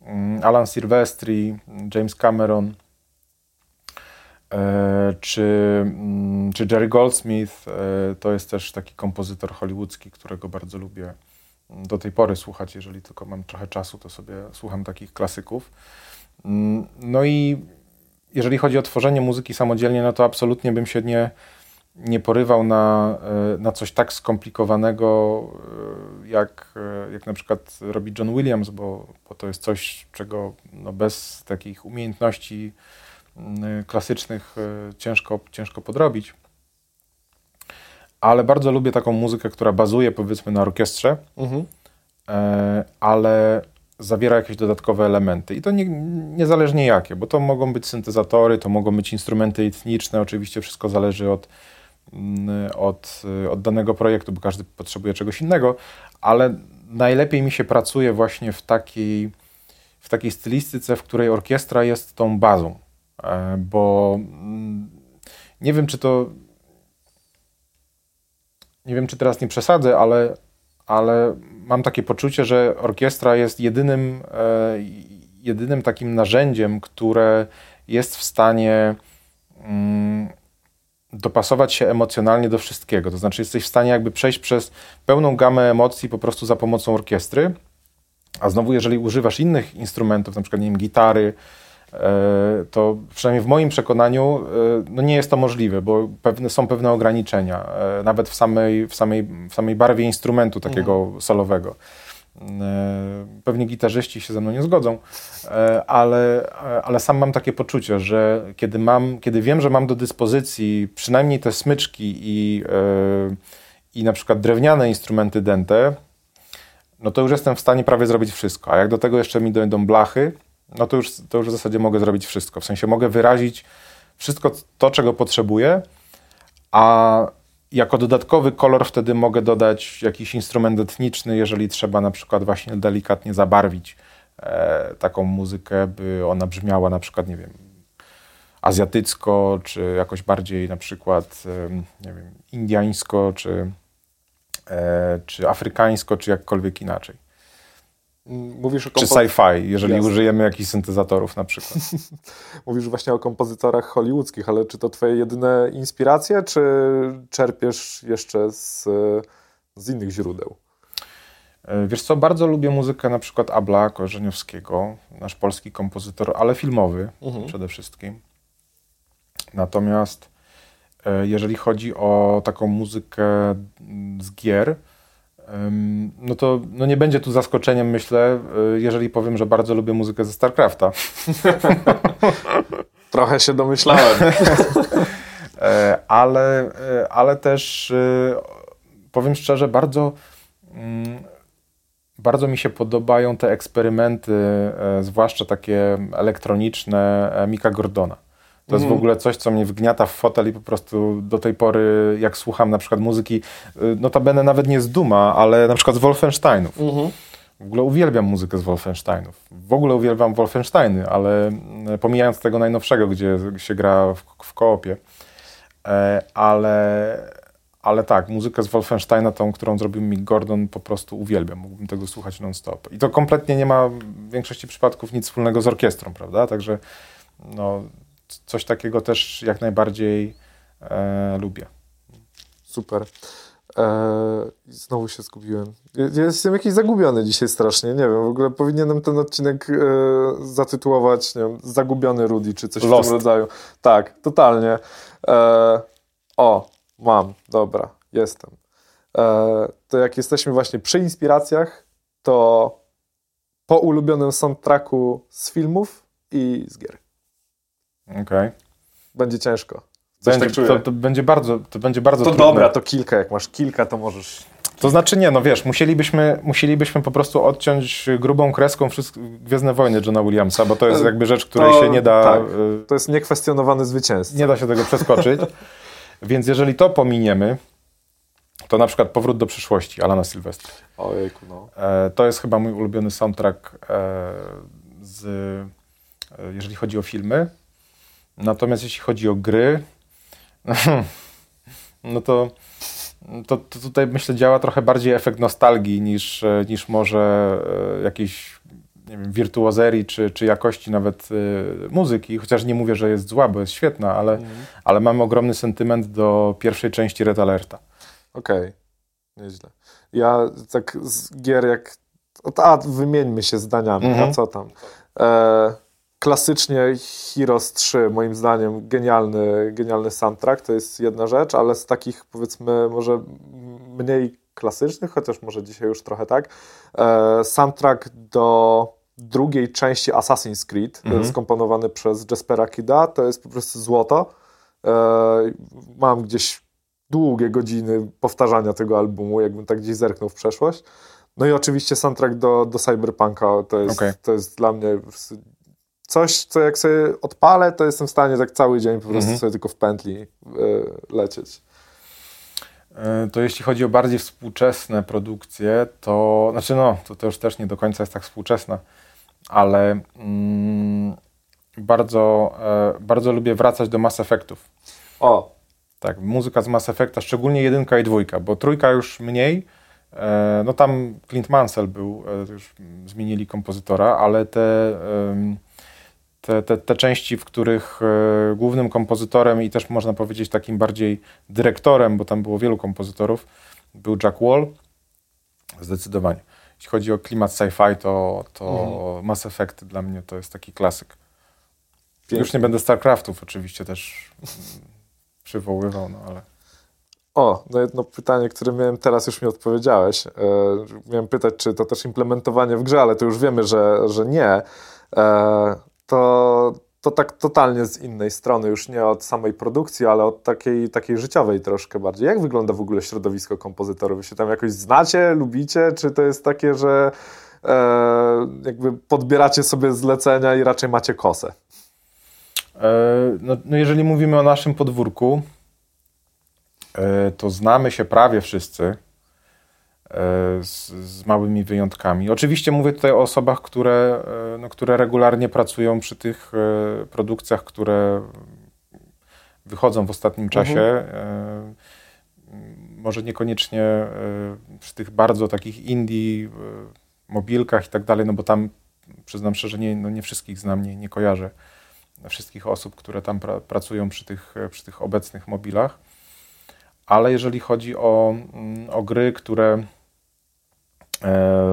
mm, Alan Silvestri, James Cameron, E, czy, mm, czy Jerry Goldsmith e, to jest też taki kompozytor hollywoodzki, którego bardzo lubię do tej pory słuchać. Jeżeli tylko mam trochę czasu, to sobie słucham takich klasyków. Mm, no i jeżeli chodzi o tworzenie muzyki samodzielnie, no to absolutnie bym się nie, nie porywał na, e, na coś tak skomplikowanego, jak, jak na przykład robi John Williams, bo, bo to jest coś, czego no bez takich umiejętności Y, klasycznych ciężko, ciężko podrobić. Ale bardzo lubię taką muzykę, która bazuje powiedzmy na orkiestrze, mhm. E, ale zawiera jakieś dodatkowe elementy. I to nie, niezależnie jakie, bo to mogą być syntezatory, to mogą być instrumenty etniczne, oczywiście wszystko zależy od, mm, od, od danego projektu, bo każdy potrzebuje czegoś innego, ale najlepiej mi się pracuje właśnie w takiej, w takiej stylistyce, w której orkiestra jest tą bazą, e, bo mm, nie wiem, czy to nie wiem, czy teraz nie przesadzę, ale, ale mam takie poczucie, że orkiestra jest jedynym, e, jedynym takim narzędziem, które jest w stanie mm, dopasować się emocjonalnie do wszystkiego. To znaczy, jesteś w stanie jakby przejść przez pełną gamę emocji po prostu za pomocą orkiestry. A znowu, jeżeli używasz innych instrumentów, na przykład nie wiem, gitary, e, to przynajmniej w moim przekonaniu e, no nie jest to możliwe, bo pewne, są pewne ograniczenia, e, nawet w samej, w samej, w samej barwie instrumentu takiego mhm. solowego. Pewnie gitarzyści się ze mną nie zgodzą, ale, ale sam mam takie poczucie, że kiedy, mam, kiedy wiem, że mam do dyspozycji przynajmniej te smyczki i, i na przykład drewniane instrumenty dente, no to już jestem w stanie prawie zrobić wszystko. A jak do tego jeszcze mi dojdą blachy, no to już, to już w zasadzie mogę zrobić wszystko. W sensie mogę wyrazić wszystko to, czego potrzebuję, a jako dodatkowy kolor wtedy mogę dodać jakiś instrument etniczny, jeżeli trzeba na przykład właśnie delikatnie zabarwić e, taką muzykę, by ona brzmiała na przykład, nie wiem, azjatycko, czy jakoś bardziej na przykład, e, nie wiem, indiańsko, czy E, czy afrykańsko, czy jakkolwiek inaczej. Mówisz o kompo- czy sci-fi, jeżeli Jasne. użyjemy jakichś syntezatorów na przykład. Mówisz właśnie o kompozytorach hollywoodzkich, ale czy to twoje jedyne inspiracje, czy czerpiesz jeszcze z, z innych źródeł? E, wiesz co, bardzo lubię muzykę na przykład Abla Korzeniowskiego, nasz polski kompozytor, ale filmowy mhm. przede wszystkim. Natomiast E, jeżeli chodzi o taką muzykę z gier, no to no nie będzie tu zaskoczeniem, myślę, e, jeżeli powiem, że bardzo lubię muzykę ze StarCrafta. Trochę się domyślałem. E, ale, ale też powiem szczerze, bardzo, mm, bardzo mi się podobają te eksperymenty, zwłaszcza takie elektroniczne Mika Gordona. To jest w mhm. ogóle coś, co mnie wgniata w fotel i po prostu do tej pory, jak słucham na przykład muzyki, y, notabene nawet nie z Duma, ale na przykład z Wolfensteinów. Mhm. W ogóle uwielbiam muzykę z Wolfensteinów. W ogóle uwielbiam Wolfensteiny, ale y, pomijając tego najnowszego, gdzie się gra w, w koopie. E, ale, ale tak, muzykę z Wolfensteina, tą, którą zrobił mi Gordon, po prostu uwielbiam. Mógłbym tego słuchać non-stop. I to kompletnie nie ma w większości przypadków nic wspólnego z orkiestrą, prawda? Także no, coś takiego też jak najbardziej e, lubię. Super. E, znowu się zgubiłem. Ja jestem jakiś zagubiony dzisiaj strasznie. Nie wiem, w ogóle powinienem ten odcinek e, zatytułować nie wiem, Zagubiony Rudy, czy coś Lost. w tym rodzaju. Tak, totalnie. E, o, mam, dobra, jestem. To jak jesteśmy właśnie przy inspiracjach, to po ulubionym soundtracku z filmów i z gier. Okej. Okay. Będzie ciężko. będzie, tak to, to, będzie bardzo, to będzie bardzo To trudne. dobra, to kilka. Jak masz kilka, to możesz... To znaczy nie, no wiesz, musielibyśmy, musielibyśmy po prostu odciąć grubą kreską wszystko, Gwiezdne Wojny Johna Williamsa, bo to jest jakby rzecz, której to, się nie da... Tak, y, to jest niekwestionowany zwycięzca. Nie da się tego przeskoczyć. Więc jeżeli to pominiemy, to na przykład Powrót do przyszłości Alana Sylwestra. Ojejku, no. E, to jest chyba mój ulubiony soundtrack e, z, e, jeżeli chodzi o filmy. Natomiast jeśli chodzi o gry, no to, to, to, tutaj myślę działa trochę bardziej efekt nostalgii niż, niż może e, jakiejś nie wiem, wirtuozerii czy, czy jakości nawet y, muzyki, chociaż nie mówię, że jest zła, bo jest świetna, ale, mm. ale mam ogromny sentyment do pierwszej części Red Alerta. Okej, okay. nieźle. Ja tak z gier jak... A wymieńmy się zdaniami, mm -hmm. a mhm. co tam? E klasycznie Heroes 3, moim zdaniem, genialny, genialny soundtrack, to jest jedna rzecz, ale z takich powiedzmy może mniej klasycznych, chociaż może dzisiaj już trochę tak, e, soundtrack do drugiej części Assassin's Creed, mhm. skomponowany przez Jaspera Kida, to jest po prostu złoto. E, mam gdzieś długie godziny powtarzania tego albumu, jakbym tak gdzieś zerknął w przeszłość. No i oczywiście soundtrack do, do Cyberpunka to jest, okay. to jest dla mnie coś, co jak sobie odpalę, to jestem w stanie tak cały dzień po prostu mhm. sobie tylko w pętli y, lecieć. E, to jeśli chodzi o bardziej współczesne produkcje, to znaczy no, to, to już też nie do końca jest tak współczesna, ale mm, bardzo, e, bardzo lubię wracać do Mass Effectów. O! Tak, muzyka z Mass Effecta, szczególnie jedynka i dwójka, bo trójka już mniej, e, no tam Clint Mansell był, e, już zmienili kompozytora, ale te... E, te, te, te części, w których e, głównym kompozytorem i też można powiedzieć takim bardziej dyrektorem, bo tam było wielu kompozytorów, był Jack Wall. Zdecydowanie. Jeśli chodzi o klimat sci-fi, to, to mhm. Mass Effect dla mnie to jest taki klasyk. Pięknie. Już nie będę StarCraftów oczywiście też przywoływał, no ale... O, no jedno pytanie, które miałem teraz, już mi odpowiedziałeś. E, miałem pytać, czy to też implementowanie w grze, ale to już wiemy, że, że nie. E, to, to tak totalnie z innej strony, już nie od samej produkcji, ale od takiej, takiej życiowej troszkę bardziej. Jak wygląda w ogóle środowisko kompozytorów? Wy się tam jakoś znacie, lubicie, czy to jest takie, że e, jakby podbieracie sobie zlecenia i raczej macie kosę? E, no, no jeżeli mówimy o naszym podwórku, e, to znamy się prawie wszyscy. E, z, z, małymi wyjątkami. Oczywiście mówię tutaj o osobach, które, e, no, które regularnie pracują przy tych e, produkcjach, które wychodzą w ostatnim mhm. czasie. Może niekoniecznie przy tych bardzo takich indie, mobilkach i tak dalej, no bo tam przyznam szczerze, nie, no nie wszystkich znam, nie, nie kojarzę wszystkich osób, które tam pra, pracują przy tych, przy tych obecnych mobilach. Ale jeżeli chodzi o, mm, o gry, które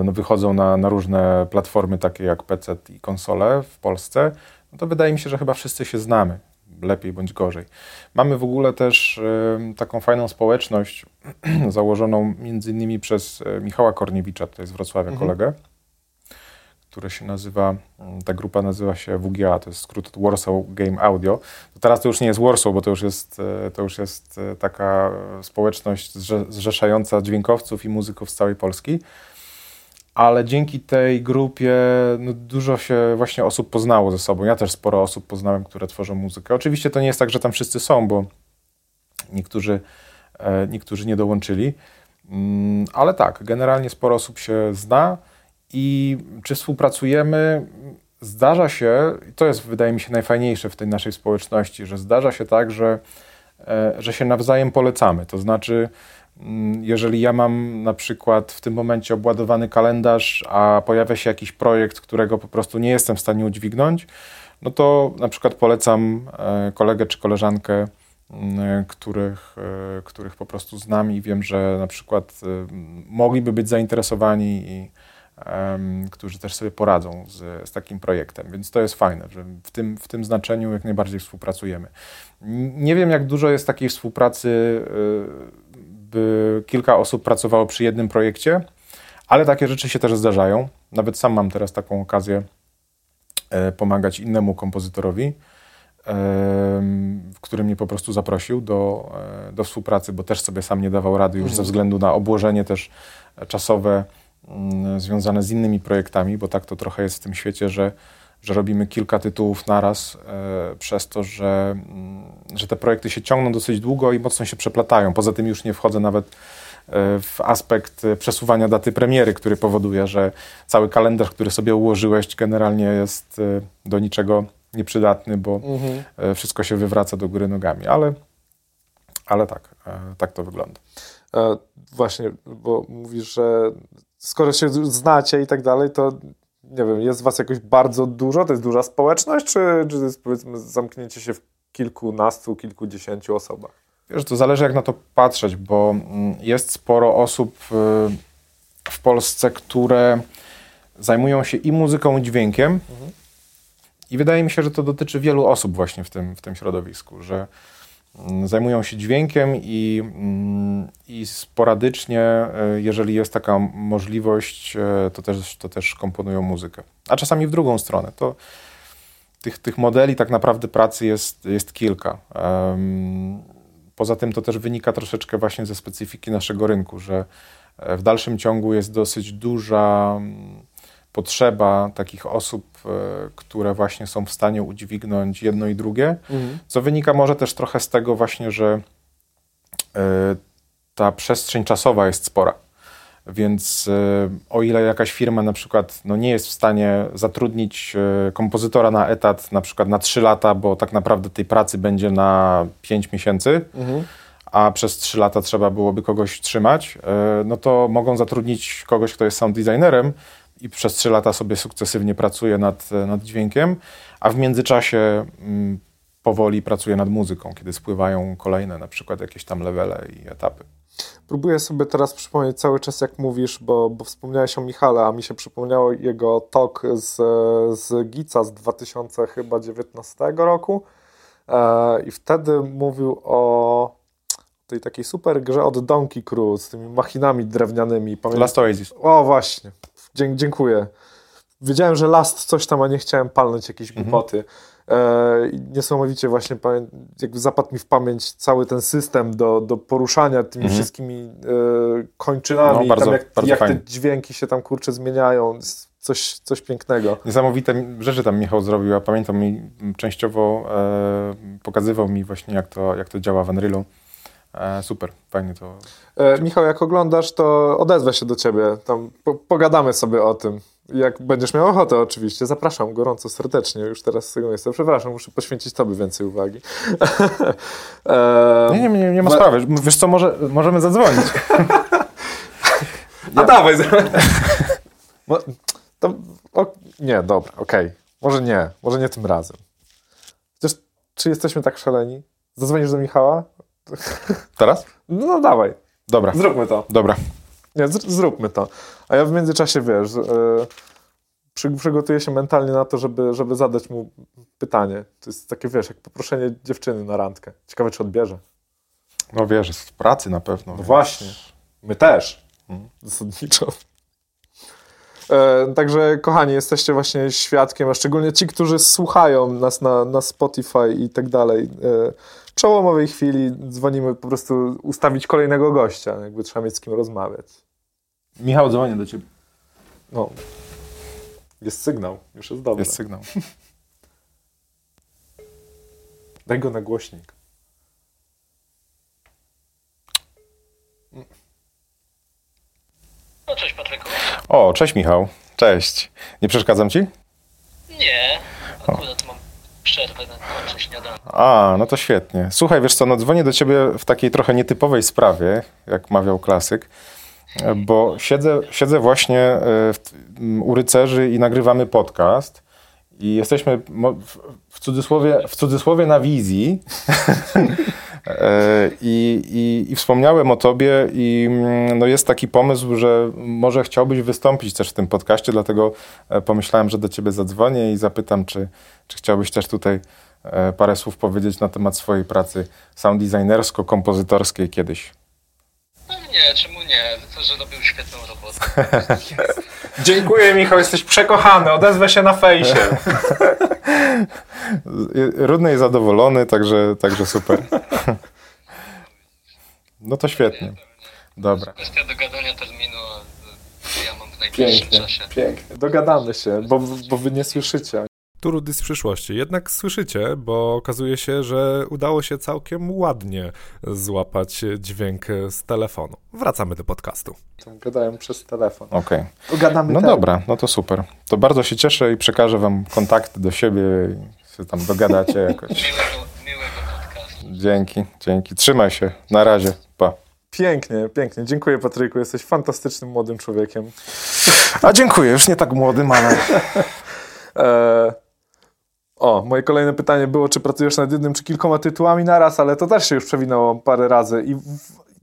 no, wychodzą na, na różne platformy takie jak PC i konsole w Polsce, no to wydaje mi się, że chyba wszyscy się znamy, lepiej bądź gorzej. Mamy w ogóle też taką fajną społeczność założoną między innymi przez e, Michała Korniewicza, to jest Wrocławia mhm. kolegę, które się nazywa, mm, ta grupa nazywa się WGA, to jest skrót od Warsaw Game Audio. To teraz to już nie jest Warsaw, bo to już jest, to już jest taka społeczność zrzeszająca dźwiękowców i muzyków z całej Polski ale dzięki tej grupie no, dużo się właśnie osób poznało ze sobą. Ja też sporo osób poznałem, które tworzą muzykę. Oczywiście to nie jest tak, że tam wszyscy są, bo niektórzy, e, niektórzy nie dołączyli, mm, ale tak, generalnie sporo osób się zna i czy współpracujemy? Zdarza się, i to jest wydaje mi się najfajniejsze w tej naszej społeczności, że zdarza się tak, że, e, że się nawzajem polecamy. To znaczy, jeżeli ja mam na przykład w tym momencie obładowany kalendarz, a pojawia się jakiś projekt, którego po prostu nie jestem w stanie udźwignąć, no to na przykład polecam e, kolegę czy koleżankę, których, e, których po prostu znam i wiem, że na przykład e, mogliby być zainteresowani i którzy też sobie poradzą z, z takim projektem. Więc to jest fajne, że w tym, w tym znaczeniu jak najbardziej współpracujemy. Nie wiem, jak dużo jest takiej współpracy by kilka osób pracowało przy jednym projekcie, ale takie rzeczy się też zdarzają. Nawet sam mam teraz taką okazję e, pomagać innemu kompozytorowi, który mnie po prostu zaprosił do, e, do współpracy, bo też sobie sam nie dawał rady już ze mhm. względu na obłożenie też czasowe mm, związane z innymi projektami, bo tak to trochę jest w tym świecie, że że robimy kilka tytułów naraz, e, przez to, że, mm, że te projekty się ciągną dosyć długo i mocno się przeplatają. Poza tym już nie wchodzę nawet e, w aspekt przesuwania daty premiery, który powoduje, że cały kalendarz, który sobie ułożyłeś, generalnie jest e, do niczego nieprzydatny, bo mhm. wszystko się wywraca do góry nogami. Ale, ale tak, tak to wygląda. E, właśnie, bo mówisz, że skoro się znacie i tak dalej, to nie wiem, jest was jakoś bardzo dużo, to jest duża społeczność, czy, czy to jest powiedzmy zamknięcie się w kilkunastu, kilkudziesięciu osobach? Wiesz, to zależy jak na to patrzeć, bo mm, jest sporo osób y, w Polsce, które zajmują się i muzyką, i dźwiękiem. Mhm. I wydaje mi się, że to dotyczy wielu osób właśnie w tym, w tym środowisku, że zajmują się dźwiękiem i, mm, i sporadycznie, e, jeżeli jest taka możliwość, e, to też, to też komponują muzykę. A czasami w drugą stronę. To tych, tych modeli tak naprawdę pracy jest, jest kilka. Poza tym to też wynika troszeczkę właśnie ze specyfiki naszego rynku, że w dalszym ciągu jest dosyć duża mm, potrzeba takich osób, e, które właśnie są w stanie udźwignąć jedno i drugie, mhm. co wynika może też trochę z tego właśnie, że e, ta przestrzeń czasowa jest spora. Więc e, o ile jakaś firma na przykład no, nie jest w stanie zatrudnić kompozytora na etat na przykład na 3 lata, bo tak naprawdę tej pracy będzie na 5 miesięcy, mhm. a przez 3 lata trzeba byłoby kogoś trzymać, no to mogą zatrudnić kogoś, kto jest sound designerem, i przez trzy lata sobie sukcesywnie pracuję nad, nad dźwiękiem, a w międzyczasie mm, powoli pracuję nad muzyką, kiedy spływają kolejne na przykład jakieś tam levele i etapy. Próbuję sobie teraz przypomnieć cały czas, jak mówisz, bo, bo wspomniałeś o Michale, a mi się przypomniało jego talk z, z Gica z 2019 roku. E, I wtedy mówił o tej takiej super grze od Donkey Cruise z tymi machinami drewnianymi. Pamię... Last Oasis. O, właśnie. Dziękuję. Wiedziałem, że Last coś tam, a nie chciałem palnąć jakieś mhm. głupoty. E, niesamowicie właśnie jakby zapadł mi w pamięć cały ten system do, do poruszania tymi mhm. wszystkimi e, kończynami, no, bardzo, jak, bardzo jak te dźwięki się tam kurczę zmieniają. Coś, coś pięknego. Niesamowite rzeczy tam Michał zrobił. Ja pamiętam, mi częściowo e, pokazywał mi właśnie, jak to, jak to działa w Unrealu. E, super, fajnie to. E, Michał, jak oglądasz, to odezwę się do ciebie. Tam po, pogadamy sobie o tym. Jak będziesz miał ochotę, oczywiście, zapraszam gorąco, serdecznie. Już teraz z tego miejsca. Przepraszam, muszę poświęcić Tobie więcej uwagi. e, nie, nie, nie, nie ma sprawy. Wiesz co, może, możemy zadzwonić. A dawaj. to, o, nie, dobra, okej. Okay. Może nie, może nie tym razem. Chociaż, czy jesteśmy tak szaleni? Zadzwonisz do Michała? Teraz? No dawaj. Dobra. Zróbmy to. Dobra. Nie, zróbmy to. A ja w międzyczasie, wiesz, yy, przy, przygotuję się mentalnie na to, żeby, żeby zadać mu pytanie. To jest takie, wiesz, jak poproszenie dziewczyny na randkę. Ciekawe, czy odbierze. No wiesz, z pracy na pewno. No właśnie. My też. Hmm. Zasadniczo. E, także, kochani, jesteście właśnie świadkiem, a szczególnie ci, którzy słuchają nas na, na Spotify i tak dalej. E, przełomowej chwili dzwonimy po prostu ustawić kolejnego gościa, jakby trzeba mieć z kim rozmawiać. Michał, dzwonię do ciebie. No. Jest sygnał, już jest dobrze. Jest sygnał. Daj go na głośnik. No cześć Patryku. O, cześć Michał. Cześć. Nie przeszkadzam ci? Nie. Akurat mam przerwę na śniadanie. A, no to świetnie. Słuchaj, wiesz co, no dzwonię do ciebie w takiej trochę nietypowej sprawie, jak mawiał klasyk, bo siedzę, siedzę właśnie e, w, u rycerzy i nagrywamy podcast i jesteśmy w cudzysłowie, w cudzysłowie na wizji I, i, I, wspomniałem o tobie i mm, no jest taki pomysł, że może chciałbyś wystąpić też w tym podcaście, dlatego e, pomyślałem, że do ciebie zadzwonię i zapytam, czy, czy chciałbyś też tutaj e, parę słów powiedzieć na temat swojej pracy sound designersko-kompozytorskiej kiedyś. No nie, czemu nie? To, że robił świetną robotę. Dziękuję Michał, jesteś przekochany, odezwę się na fejsie. Rudny i zadowolony, także, także super. No to świetnie. Dobra. Kwestia dogadania terminu, ja mam w najbliższym pięknie, czasie. Pięknie, dogadamy się, bo, bo wy nie słyszycie. Tu Rudy z przyszłości. Jednak słyszycie, bo okazuje się, że udało się całkiem ładnie złapać dźwięk z telefonu. Wracamy do podcastu. Gadają przez telefon. Okej. Okay. No ten. dobra, no to super. To bardzo się cieszę i przekażę wam kontakty do siebie i się tam dogadacie jakoś. miłego, miłego podcastu. Dzięki, dzięki. Trzymaj się. Na razie. Pa. Pięknie, pięknie. Dziękuję Patryku. Jesteś fantastycznym młodym człowiekiem. A dziękuję. Już nie tak młodym, ale... e o, moje kolejne pytanie było, czy pracujesz nad jednym czy kilkoma tytułami naraz, ale to też się już przewinęło parę razy i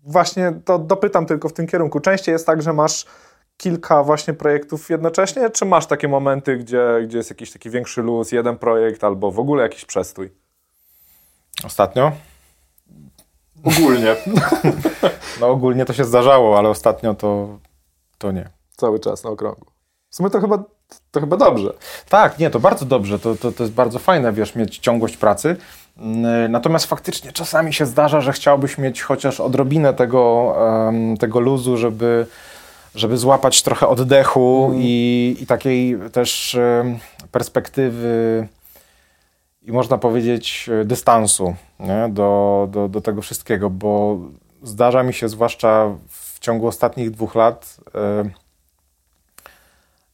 właśnie to dopytam tylko w tym kierunku. Częściej jest tak, że masz kilka właśnie projektów jednocześnie, czy masz takie momenty, gdzie, gdzie jest jakiś taki większy luz, jeden projekt albo w ogóle jakiś przestój? Ostatnio? Ogólnie. no ogólnie to się zdarzało, ale ostatnio to, to nie. Cały czas na okrągło. W sumie to chyba to chyba dobrze. Tak, nie, to bardzo dobrze. To, to, to jest bardzo fajne, wiesz, mieć ciągłość pracy. Mm, Natomiast faktycznie czasami się zdarza, że chciałbyś mieć chociaż odrobinę tego, em, tego luzu, żeby, żeby złapać trochę oddechu i, i takiej też em, perspektywy i można powiedzieć e, dystansu nie? Do, do, do tego wszystkiego, bo zdarza mi się zwłaszcza w ciągu ostatnich dwóch lat, e,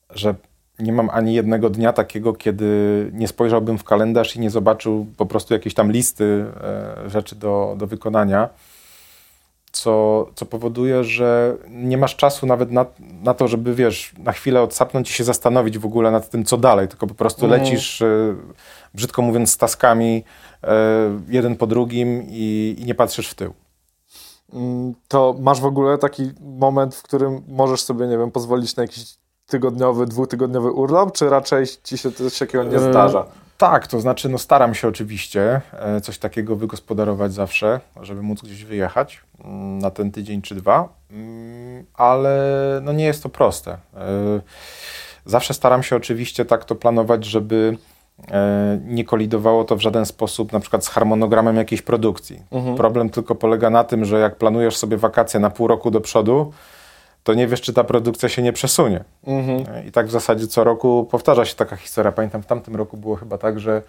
że nie mam ani jednego dnia takiego, kiedy nie spojrzałbym w kalendarz i nie zobaczył po prostu jakiejś tam listy e, rzeczy do, do wykonania, co, co powoduje, że nie masz czasu nawet na, na to, żeby wiesz, na chwilę odsapnąć i się zastanowić w ogóle nad tym, co dalej, tylko po prostu Mhm. lecisz, e, brzydko mówiąc, z taskami e, jeden po drugim i, i nie patrzysz w tył. Mm, To masz w ogóle taki moment, w którym możesz sobie, nie wiem, pozwolić na jakiś tygodniowy, dwutygodniowy urlop, czy raczej ci się coś takiego nie E, zdarza? Tak, to znaczy no staram się oczywiście e, coś takiego wygospodarować zawsze, żeby móc gdzieś wyjechać mm, na ten tydzień czy dwa, Mm, ale no nie jest to proste. E, Zawsze staram się oczywiście tak to planować, żeby nie kolidowało to w żaden sposób na przykład z harmonogramem jakiejś produkcji. Problem tylko polega na tym, że jak planujesz sobie wakacje na pół roku do przodu, to nie wiesz, czy ta produkcja się nie przesunie. Mhm. I tak w zasadzie co roku powtarza się taka historia. Pamiętam, w tamtym roku było chyba tak, że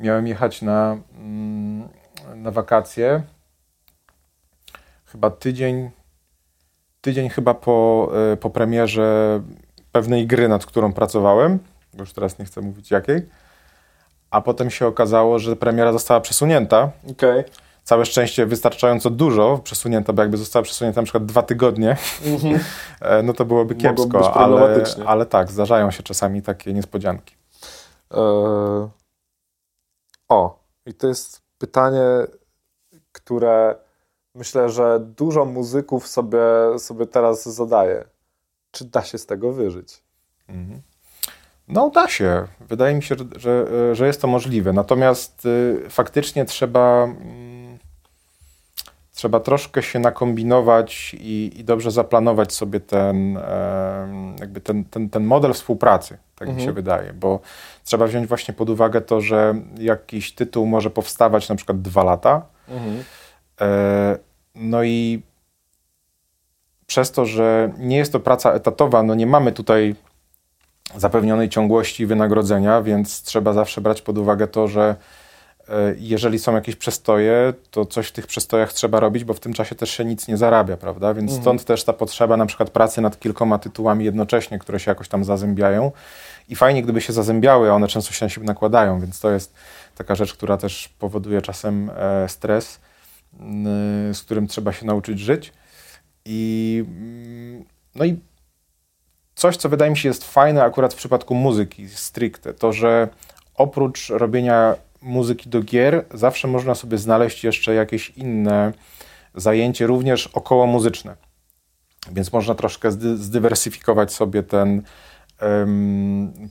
miałem jechać na, mm, na wakacje. Chyba tydzień, tydzień chyba po, e, po premierze pewnej gry, nad którą pracowałem. Bo Już teraz nie chcę mówić jakiej. A potem się okazało, że premiera została przesunięta. Okej. Całe szczęście wystarczająco dużo przesunięta, bo jakby została przesunięta na przykład dwa tygodnie, e, no to byłoby kiepsko, ale, ale tak, zdarzają się czasami takie niespodzianki. E, O, i to jest pytanie, które myślę, że dużo muzyków sobie, sobie teraz zadaje. Czy da się z tego wyżyć? Mhm. No da się. Wydaje mi się, że, że, że jest to możliwe. Natomiast y, faktycznie trzeba, mm, trzeba troszkę się nakombinować i, i dobrze zaplanować sobie ten, jakby ten, ten, ten model współpracy, tak mi Mhm. się wydaje, bo trzeba wziąć właśnie pod uwagę to, że jakiś tytuł może powstawać na przykład dwa lata, E, No i przez to, że nie jest to praca etatowa, no nie mamy tutaj zapewnionej ciągłości wynagrodzenia, więc trzeba zawsze brać pod uwagę to, że jeżeli są jakieś przestoje, to coś w tych przestojach trzeba robić, bo w tym czasie też się nic nie zarabia, prawda? Więc Mhm. stąd też ta potrzeba na przykład pracy nad kilkoma tytułami jednocześnie, które się jakoś tam zazębiają. I fajnie, gdyby się zazębiały, a one często się na siebie nakładają, więc to jest taka rzecz, która też powoduje czasem e, stres, z którym trzeba się nauczyć żyć. I, mm, no i coś, co wydaje mi się jest fajne akurat w przypadku muzyki stricte, to że oprócz robienia muzyki do gier, zawsze można sobie znaleźć jeszcze jakieś inne zajęcie, również około muzyczne. Więc można troszkę zdy, zdywersyfikować sobie ten,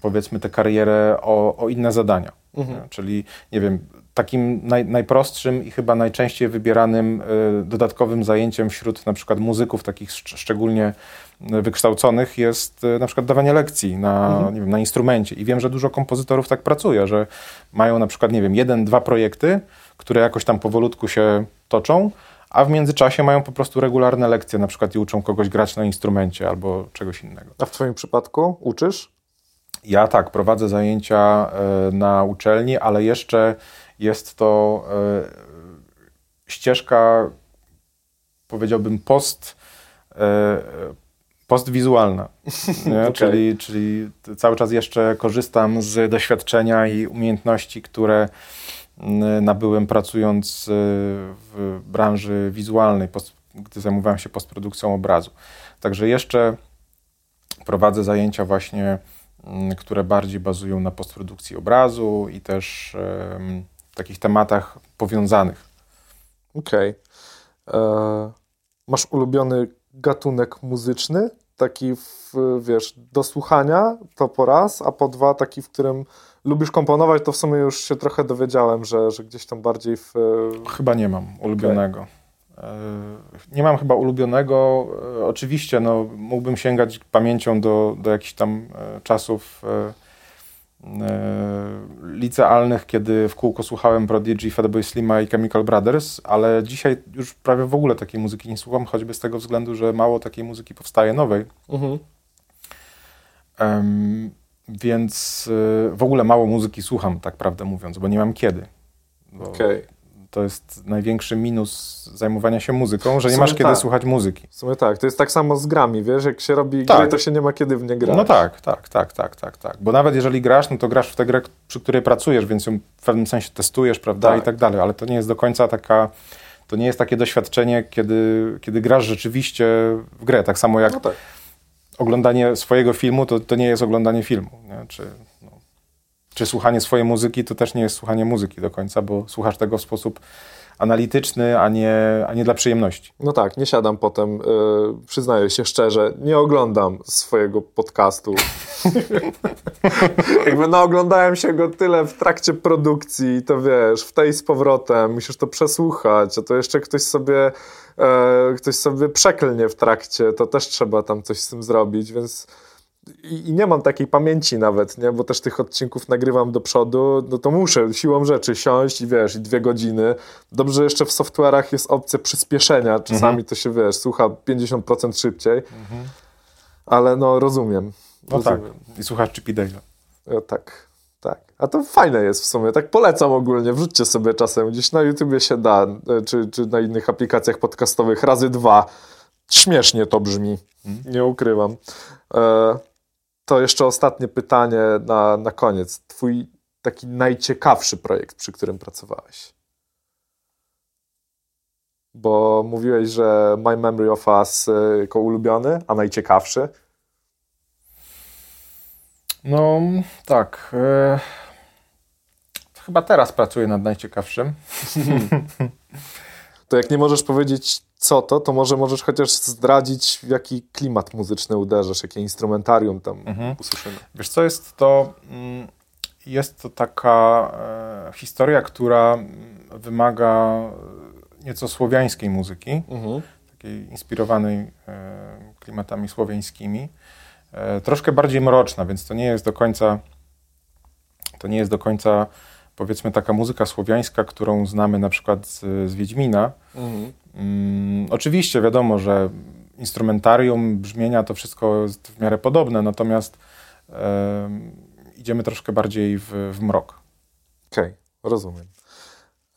powiedzmy, tę karierę o, o inne zadania. Mhm. Czyli, nie wiem, takim naj, najprostszym i chyba najczęściej wybieranym y, dodatkowym zajęciem wśród na przykład muzyków takich szcz- szczególnie wykształconych jest y, na przykład dawanie lekcji na, nie wiem, na instrumencie. I wiem, że dużo kompozytorów tak pracuje, że mają na przykład, nie wiem, jeden, dwa projekty, które jakoś tam powolutku się toczą, a w międzyczasie mają po prostu regularne lekcje, na przykład i uczą kogoś grać na instrumencie albo czegoś innego. A w Twoim przypadku uczysz? Ja tak, prowadzę zajęcia e, na uczelni, ale jeszcze jest to e, ścieżka, powiedziałbym, post, e, postwizualna. Okej. czyli, czyli cały czas jeszcze korzystam z doświadczenia i umiejętności, które mm, nabyłem pracując e, w branży wizualnej, gdy zajmowałem się postprodukcją obrazu. Także jeszcze prowadzę zajęcia właśnie mm, które bardziej bazują na postprodukcji obrazu i też w takich tematach powiązanych. Okej. E, Masz ulubiony gatunek muzyczny? Taki, w, wiesz, do słuchania to po raz, a po dwa taki, w którym lubisz komponować, to w sumie już się trochę dowiedziałem, że, że gdzieś tam bardziej w... Chyba nie mam ulubionego. E, Nie mam chyba ulubionego. E, Oczywiście no, mógłbym sięgać pamięcią do, do jakichś tam e, czasów licealnych, kiedy w kółko słuchałem Prodigy, Fatboy Slima i Chemical Brothers, ale dzisiaj już prawie w ogóle takiej muzyki nie słucham, choćby z tego względu, że mało takiej muzyki powstaje nowej. Mhm. Em, więc y, w ogóle mało muzyki słucham, tak prawdę mówiąc, bo nie mam kiedy. Okej. To jest największy minus zajmowania się muzyką, że nie masz kiedy tak. słuchać muzyki. W sumie tak, to jest tak samo z grami, wiesz, jak się robi Tak. gry, to się nie ma kiedy w nie grać. No tak, tak, tak, tak, tak, tak. Bo nawet jeżeli grasz, no to grasz w tę grę, przy której pracujesz, więc ją w pewnym sensie testujesz, prawda, Tak. i tak dalej, ale to nie jest do końca taka, to nie jest takie doświadczenie, kiedy, kiedy grasz rzeczywiście w grę, tak samo jak No tak. oglądanie swojego filmu, to, to nie jest oglądanie filmu, nie? Czy, czy słuchanie swojej muzyki, to też nie jest słuchanie muzyki do końca, bo słuchasz tego w sposób analityczny, a nie, a nie dla przyjemności. No tak, nie siadam potem, y, przyznaję się szczerze, nie oglądam swojego podcastu. Jakby no oglądałem się go tyle w trakcie produkcji, to wiesz, w tej z powrotem, musisz to przesłuchać, a to jeszcze ktoś sobie, e, ktoś sobie przeklnie w trakcie, to też trzeba tam coś z tym zrobić, więc i, nie mam takiej pamięci nawet, nie? bo też tych odcinków nagrywam do przodu, no to muszę siłą rzeczy siąść i wiesz, i dwie godziny. Dobrze, że jeszcze w software'ach jest opcja przyspieszenia, czasami Mhm. to się, wiesz, słucha 50% szybciej, ale no rozumiem. No tak, rozumiem. i słuchasz Chippy Dale'a. No, tak, tak. A to fajne jest w sumie, tak polecam ogólnie, wrzućcie sobie czasem, gdzieś na YouTubie się da, e, czy, czy na innych aplikacjach podcastowych, razy dwa. Śmiesznie to brzmi, nie ukrywam. E, to jeszcze ostatnie pytanie na, na koniec. Twój taki najciekawszy projekt, przy którym pracowałeś? Bo mówiłeś, że My Memory of Us e, jako ulubiony, a najciekawszy? No tak. E, to chyba teraz pracuję nad najciekawszym. To jak nie możesz powiedzieć co to, to może możesz chociaż zdradzić, w jaki klimat muzyczny uderzasz, jakie instrumentarium tam Mhm. usłyszymy. Wiesz co, jest to, mm, jest to taka e, historia, która wymaga nieco słowiańskiej muzyki, Mhm. takiej inspirowanej e, klimatami słowiańskimi. E, troszkę bardziej mroczna, więc to nie jest do końca to nie jest do końca powiedzmy taka muzyka słowiańska, którą znamy na przykład z, z Wiedźmina. Mhm. Mm, oczywiście wiadomo, że instrumentarium, brzmienia to wszystko jest w miarę podobne, natomiast em, idziemy troszkę bardziej w, w mrok. Okej, rozumiem.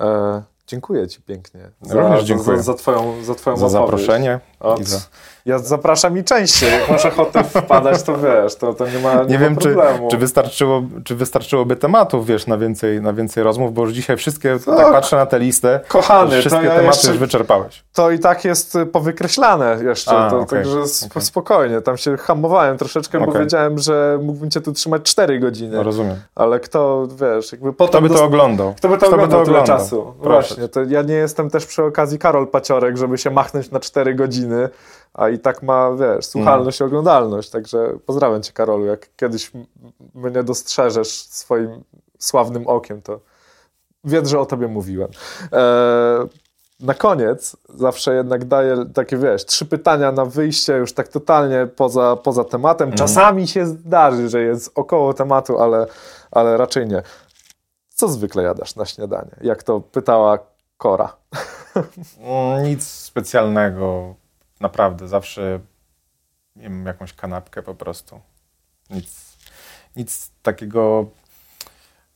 E, dziękuję Ci pięknie za, Również dziękuję. za, za, twoją, za twoją Za zaproszenie i za... Ja zapraszam i częściej. Jak masz ochotę wpadać, to wiesz, to, to nie ma, nie Nie ma wiem, czy, problemu. czy, wystarczyło, czy wystarczyłoby tematów, wiesz, na więcej, na więcej rozmów, bo już dzisiaj wszystkie, Tak. tak patrzę na tę listę, Kochany, wszystkie to ja tematy jeszcze- już wyczerpałeś. to i tak jest y, powykreślane jeszcze, A, to, także okej. spokojnie. Tam się hamowałem troszeczkę, bo Okej. wiedziałem, że mógłbym Cię tu trzymać 4 godziny. No, rozumiem. Ale kto, wiesz, jakby Kto potem... by to oglądał? Kto by to oglądał tyle oglądał? czasu? No Proszę. Właśnie, to ja nie jestem też przy okazji Karol Paciorek, żeby się machnąć na 4 godziny, a i tak ma, wiesz, słuchalność i oglądalność, także pozdrawiam Cię Karolu, jak kiedyś mnie dostrzeżesz swoim sławnym okiem, to wiedz, że o Tobie mówiłem. E, na koniec zawsze jednak daję takie, wiesz, trzy pytania na wyjście już tak totalnie poza, poza tematem. Czasami się zdarzy, że jest około tematu, ale, ale raczej nie. Co zwykle jadasz na śniadanie? Jak to pytała Kora. Mm, Nic specjalnego, naprawdę. Zawsze jem jakąś kanapkę po prostu. Nic, nic takiego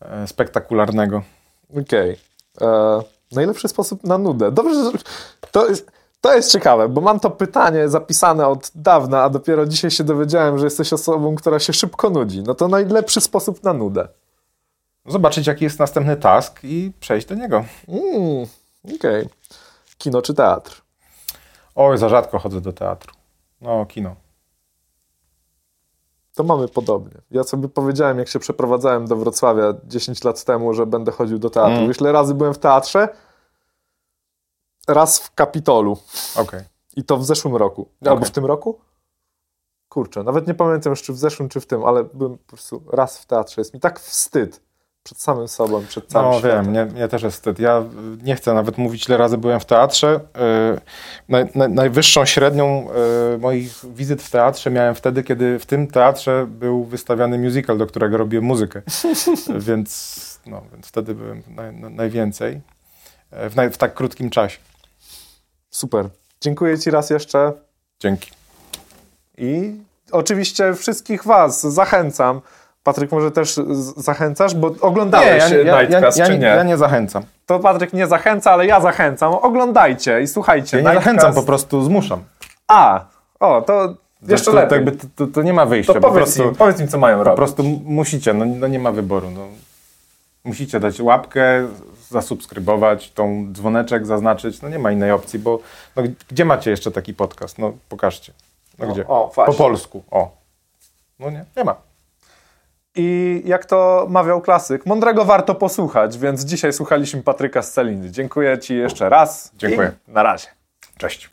e, spektakularnego. Okej. E, Najlepszy sposób na nudę. Dobrze, że to jest, to jest ciekawe, bo mam to pytanie zapisane od dawna, a dopiero dzisiaj się dowiedziałem, że jesteś osobą, która się szybko nudzi. No to najlepszy sposób na nudę. Zobaczyć, jaki jest następny task i przejść do niego. Mm, Okej. Kino czy teatr? Oj, za rzadko chodzę do teatru. No, kino. To mamy podobnie. Ja sobie powiedziałem, jak się przeprowadzałem do Wrocławia 10 lat temu, że będę chodził do teatru. Mm. Ile razy byłem w teatrze? Raz w Kapitolu. Okej. I to w zeszłym roku. Albo Okej. w tym roku? Kurczę, nawet nie pamiętam już, czy w zeszłym, czy w tym, ale byłem po prostu raz w teatrze. Jest mi tak wstyd Przed samym sobą, przed całym No światem. wiem, mnie, mnie też jest wstyd. Ja nie chcę nawet mówić, ile razy byłem w teatrze. Y, Naj, naj, najwyższą średnią y, moich wizyt w teatrze miałem wtedy, kiedy w tym teatrze był wystawiany musical, do którego robiłem muzykę. więc, no, więc wtedy byłem naj, na- najwięcej. e, W, w tak krótkim czasie. Super. Dziękuję Ci raz jeszcze Dzięki. i oczywiście wszystkich Was zachęcam. Patryk, może też zachęcasz, bo oglądałeś ja, ja, Nightcast, ja, czy nie? ja nie zachęcam. To Patryk nie zachęca, ale ja zachęcam. Oglądajcie i słuchajcie. Ja nie Nightcast. zachęcam, po prostu zmuszam. A, o, to jeszcze to, lepiej. To, jakby, to, to, nie ma wyjścia. to po powiedz, prostu, im, powiedz im, co mają Po robić. prostu m- musicie, no, no nie ma wyboru. No. Musicie dać łapkę, zasubskrybować, tą dzwoneczek zaznaczyć. No nie ma innej opcji, bo no, gdzie macie jeszcze taki podcast? No pokażcie. No O, gdzie? o, po polsku. O. No nie, nie ma. I jak to mawiał klasyk, mądrego warto posłuchać, więc dzisiaj słuchaliśmy Patryka z Celiny. Dziękuję Ci jeszcze raz. Dziękuję. Na razie. Cześć.